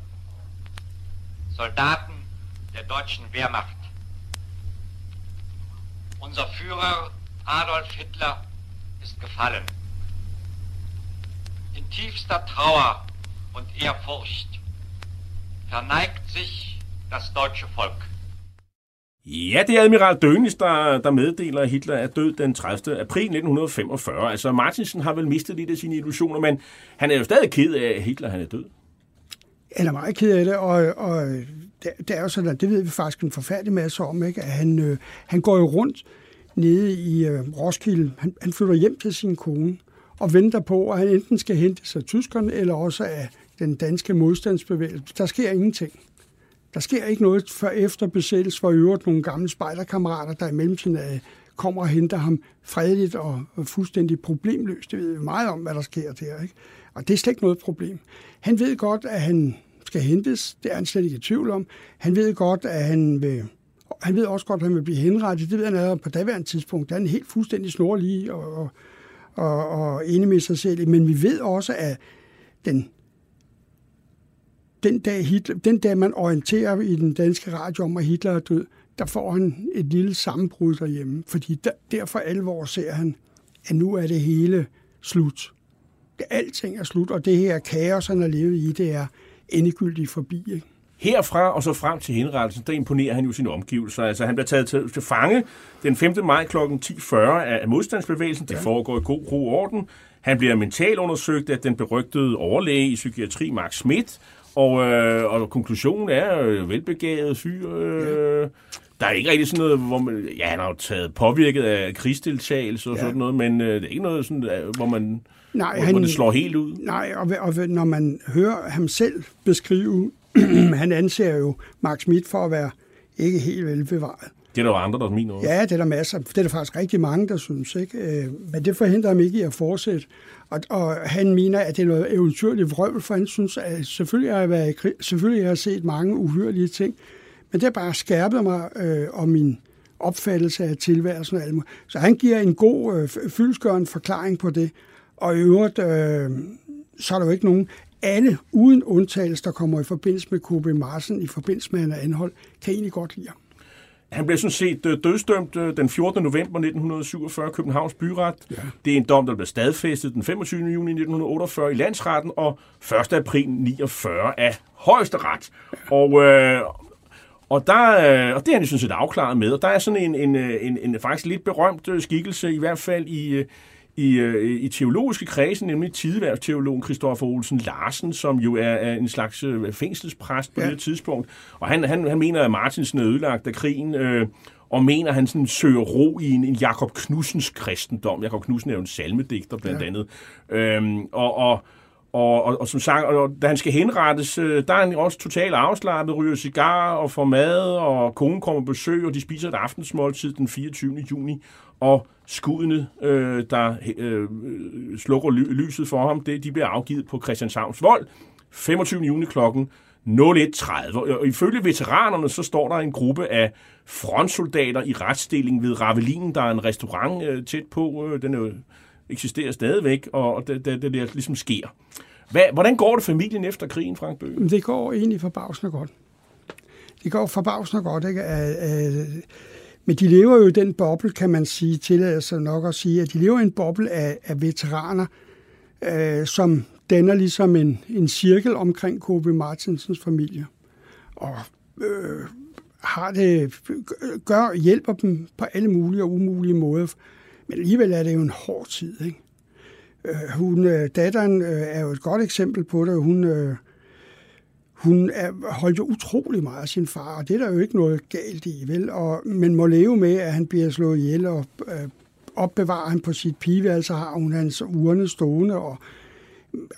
Speaker 7: Soldaten der deutschen Wehrmacht. Unser Führer Adolf Hitler ist gefallen. In tiefster Trauer und Ehrfurcht verneigt sich das deutsche Volk.
Speaker 2: Ja, det er admiral Dönitz, der, der meddeler, at Hitler er død den 30. april 1945. Altså, Martinsen har vel mistet lidt af sine illusioner, men han er jo stadig ked af, at Hitler han er død.
Speaker 4: Han er meget ked af det, og, og det, det er jo sådan, det ved vi faktisk en forfærdelig masse om, ikke? at han, øh, han går jo rundt nede i øh, Roskilde. Han, han flytter hjem til sin kone og venter på, at han enten skal hente sig tyskerne, eller også af den danske modstandsbevægelse. Der sker ingenting. Der sker ikke noget før efter besættelse for øvrigt nogle gamle spejderkammerater, der i mellemtiden er, kommer og henter ham fredeligt og, og fuldstændig problemløst. Det ved vi meget om, hvad der sker der. Ikke? Og det er slet ikke noget problem. Han ved godt, at han skal hentes. Det er han slet ikke i tvivl om. Han ved godt, at han vil han ved også godt, at han vil blive henrettet. Det ved han allerede på daværende tidspunkt. Der er han helt fuldstændig snorlig og, og, og, og enig med sig selv. Men vi ved også, at den den dag, Hitler, den dag man orienterer i den danske radio om, at Hitler er død, der får han et lille sammenbrud derhjemme. Fordi der, derfor alvor ser han, at nu er det hele slut. Det, alting er slut, og det her kaos, han har levet i, det er endegyldigt forbi. Ikke?
Speaker 2: Herfra og så frem til henrettelsen, der imponerer han jo sine omgivelser. Altså, han bliver taget til, til fange den 5. maj kl. 10.40 af modstandsbevægelsen. Det ja. foregår i god ro orden. Han bliver mentalundersøgt af den berygtede overlæge i psykiatri, Mark Schmidt, og, øh, og konklusionen er øh, velbegavet fyr. Øh, ja. Der er ikke rigtig sådan noget, hvor man... Ja, han har jo taget påvirket af krigsdeltagelse og ja. sådan noget, men øh, det er ikke noget, sådan, øh, hvor man... Nej, hvor, han, hvor det slår helt ud.
Speaker 4: Nej, og, og når man hører ham selv beskrive, *clears throat* han anser jo Mark Schmidt for at være ikke helt velbevaret.
Speaker 2: Det er der jo andre, der mener også.
Speaker 4: Ja, det er der masser. Det er der faktisk rigtig mange, der synes. Ikke? Øh, men det forhindrer ham ikke i at fortsætte. Og, og han mener, at det er noget eventyrligt vrøvl, for han synes, at selvfølgelig har jeg, været, selvfølgelig har jeg set mange uhyrlige ting, men det har bare skærpet mig øh, om min opfattelse af tilværelsen og alt Så han giver en god, øh, fyldskørende forklaring på det. Og i øvrigt, øh, så er der jo ikke nogen, alle uden undtagelse, der kommer i forbindelse med KB Marsen, i forbindelse med en anhold, kan egentlig godt lide ham.
Speaker 2: Han blev sådan set øh, dødsdømt øh, den 14. november 1947 Københavns Byret. Ja. Det er en dom, der blev stadfæstet den 25. juni 1948 i landsretten og 1. april 49 af højesteret. Ja. Og, øh, og, der, øh, og det er han sådan set afklaret med. Og der er sådan en, en, en, en faktisk lidt berømt skikkelse, i hvert fald i, i, øh, i teologiske kredse, nemlig tideværvsteologen Christoffer Olsen Larsen, som jo er, er en slags øh, fængselspræst på ja. det tidspunkt. Og han, han, han mener, at Martinsen er ødelagt af krigen, øh, og mener, at han sådan søger ro i en, en Jakob Knudsens kristendom. Jakob Knudsen er jo en salmedigter blandt ja. andet. Øhm, og, og og, og, og som sagt, og, da han skal henrettes, øh, der er han også totalt afslappet, ryger cigar og får mad, og konen kommer på besøg, og de spiser et aftensmåltid den 24. juni. Og skuddene, øh, der øh, slukker ly- lyset for ham, det, de bliver afgivet på Christianshavns Vold 25. juni klokken 01.30. Og ifølge veteranerne, så står der en gruppe af frontsoldater i retsstilling ved Ravelinen. Der er en restaurant øh, tæt på. Øh, den er, eksisterer stadigvæk, og det, det, det, det ligesom sker. Hvad, hvordan går det familien efter krigen, Frank Bøge?
Speaker 4: Det går egentlig forbavsende godt. Det går forbavsende godt, ikke? Men de lever jo i den boble, kan man sige, tillader sig nok at sige, at de lever i en boble af, af veteraner, øh, som danner ligesom en, en cirkel omkring Kobe Martinsens familie. Og øh, har det, gør, hjælper dem på alle mulige og umulige måder. Men alligevel er det jo en hård tid, ikke? Øh, hun, øh, datteren øh, er jo et godt eksempel på det. Hun, øh, hun er, holdt jo utrolig meget af sin far, og det er der jo ikke noget galt i, vel? Og, men må leve med, at han bliver slået ihjel, og øh, opbevarer han på sit pigeværelse, har hun hans urne stående, og,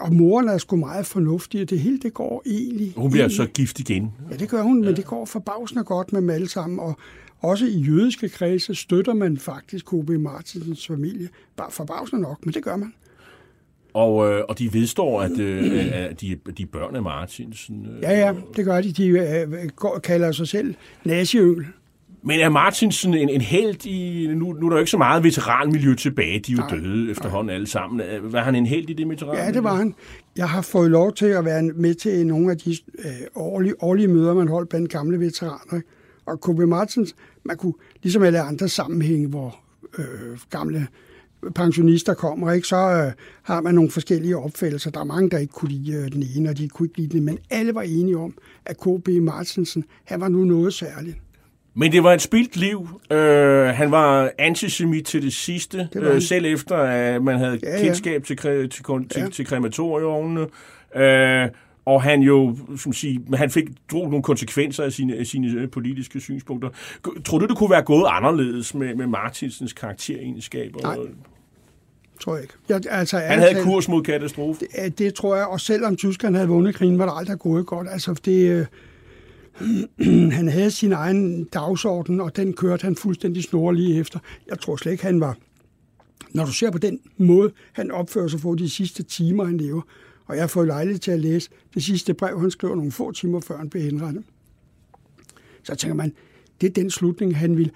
Speaker 4: og moren er sgu meget fornuftig, og det hele det går egentlig...
Speaker 2: Hun bliver
Speaker 4: egentlig.
Speaker 2: så gift igen.
Speaker 4: Ja, det gør hun, ja. men det går forbavsende godt med dem alle sammen, og også i jødiske kredse støtter man faktisk K.B. Martinsens familie. Bare forbavsende nok, men det gør man.
Speaker 2: Og, øh, og de vedstår, at, øh, at de, de børn af Martinsen.
Speaker 4: Øh, ja, ja, det gør de. De øh, går, kalder sig selv naziøl.
Speaker 2: Men er Martinsen en, en held i... Nu, nu er der jo ikke så meget veteranmiljø tilbage. De er jo nej, døde efterhånden nej. alle sammen. Var han en held i det veteranmiljø?
Speaker 4: Ja, det var han. Jeg har fået lov til at være med til nogle af de øh, årlige, årlige møder, man holdt blandt gamle veteraner. Og K.B. Martins, man kunne, ligesom alle andre sammenhænge, hvor øh, gamle pensionister kommer, ikke, så øh, har man nogle forskellige opfattelser. Der er mange, der ikke kunne lide øh, den ene, og de kunne ikke lide den, men alle var enige om, at K.B. Martinsen, han var nu noget særligt.
Speaker 2: Men det var et spildt liv. Øh, han var antisemit til det sidste, det øh, selv efter at man havde ja, ja. kendskab til, til, til, ja. til krematorieovnene. Øh, og han jo, som sige, han fik drog nogle konsekvenser af sine, af sine øh, politiske synspunkter. Tror du, det kunne være gået anderledes med, med Martinsens karakteregenskaber?
Speaker 4: Nej, tror jeg ikke. Jeg, altså,
Speaker 2: han havde talt, kurs mod katastrofe?
Speaker 4: Det, det tror jeg, og selvom Tyskland havde vundet krigen, var det aldrig gået godt. Altså, det, øh, *clears throat* han havde sin egen dagsorden, og den kørte han fuldstændig snorlige efter. Jeg tror slet ikke, han var... Når du ser på den måde, han opfører sig på de sidste timer, han lever, og jeg har fået lejlighed til at læse det sidste brev, han skriver nogle få timer før han blev henrettet. Så tænker man, det er den slutning, han vil.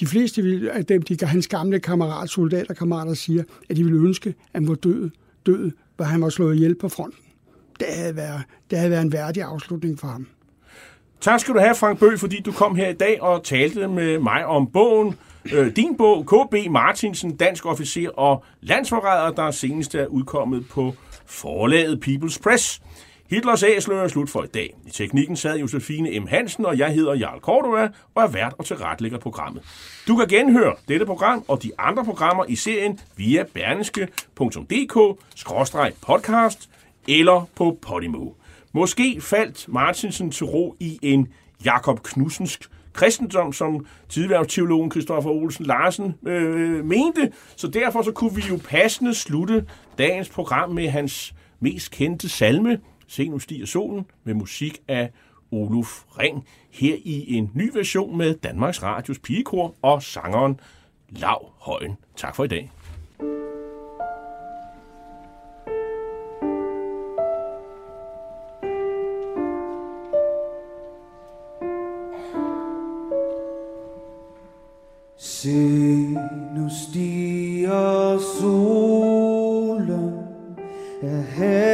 Speaker 4: De fleste af øh, dem, de, hans gamle kammerat, soldaterkammerater, siger, at de ville ønske, at han var død, død, hvor han var slået ihjel på fronten. Det havde været, det havde været en værdig afslutning for ham.
Speaker 2: Tak skal du have, Frank Bø, fordi du kom her i dag og talte med mig om bogen. Øh, din bog, K.B. Martinsen, dansk officer og landsforræder, der senest er udkommet på forlaget People's Press. Hitlers æsler er slut for i dag. I teknikken sad Josefine M. Hansen, og jeg hedder Jarl Cordova og er vært og tilretlægger programmet. Du kan genhøre dette program og de andre programmer i serien via berneske.dk-podcast eller på Podimo. Måske faldt Martinsen til ro i en Jakob Knudsensk kristendom, som tidligere Kristoffer Olsen Larsen øh, mente. Så derfor så kunne vi jo passende slutte dagens program med hans mest kendte salme, Se nu stiger solen, med musik af Oluf Ring, her i en ny version med Danmarks Radios pigekor og sangeren Lav Højen. Tak for i dag.
Speaker 8: Se, nu stiger solen af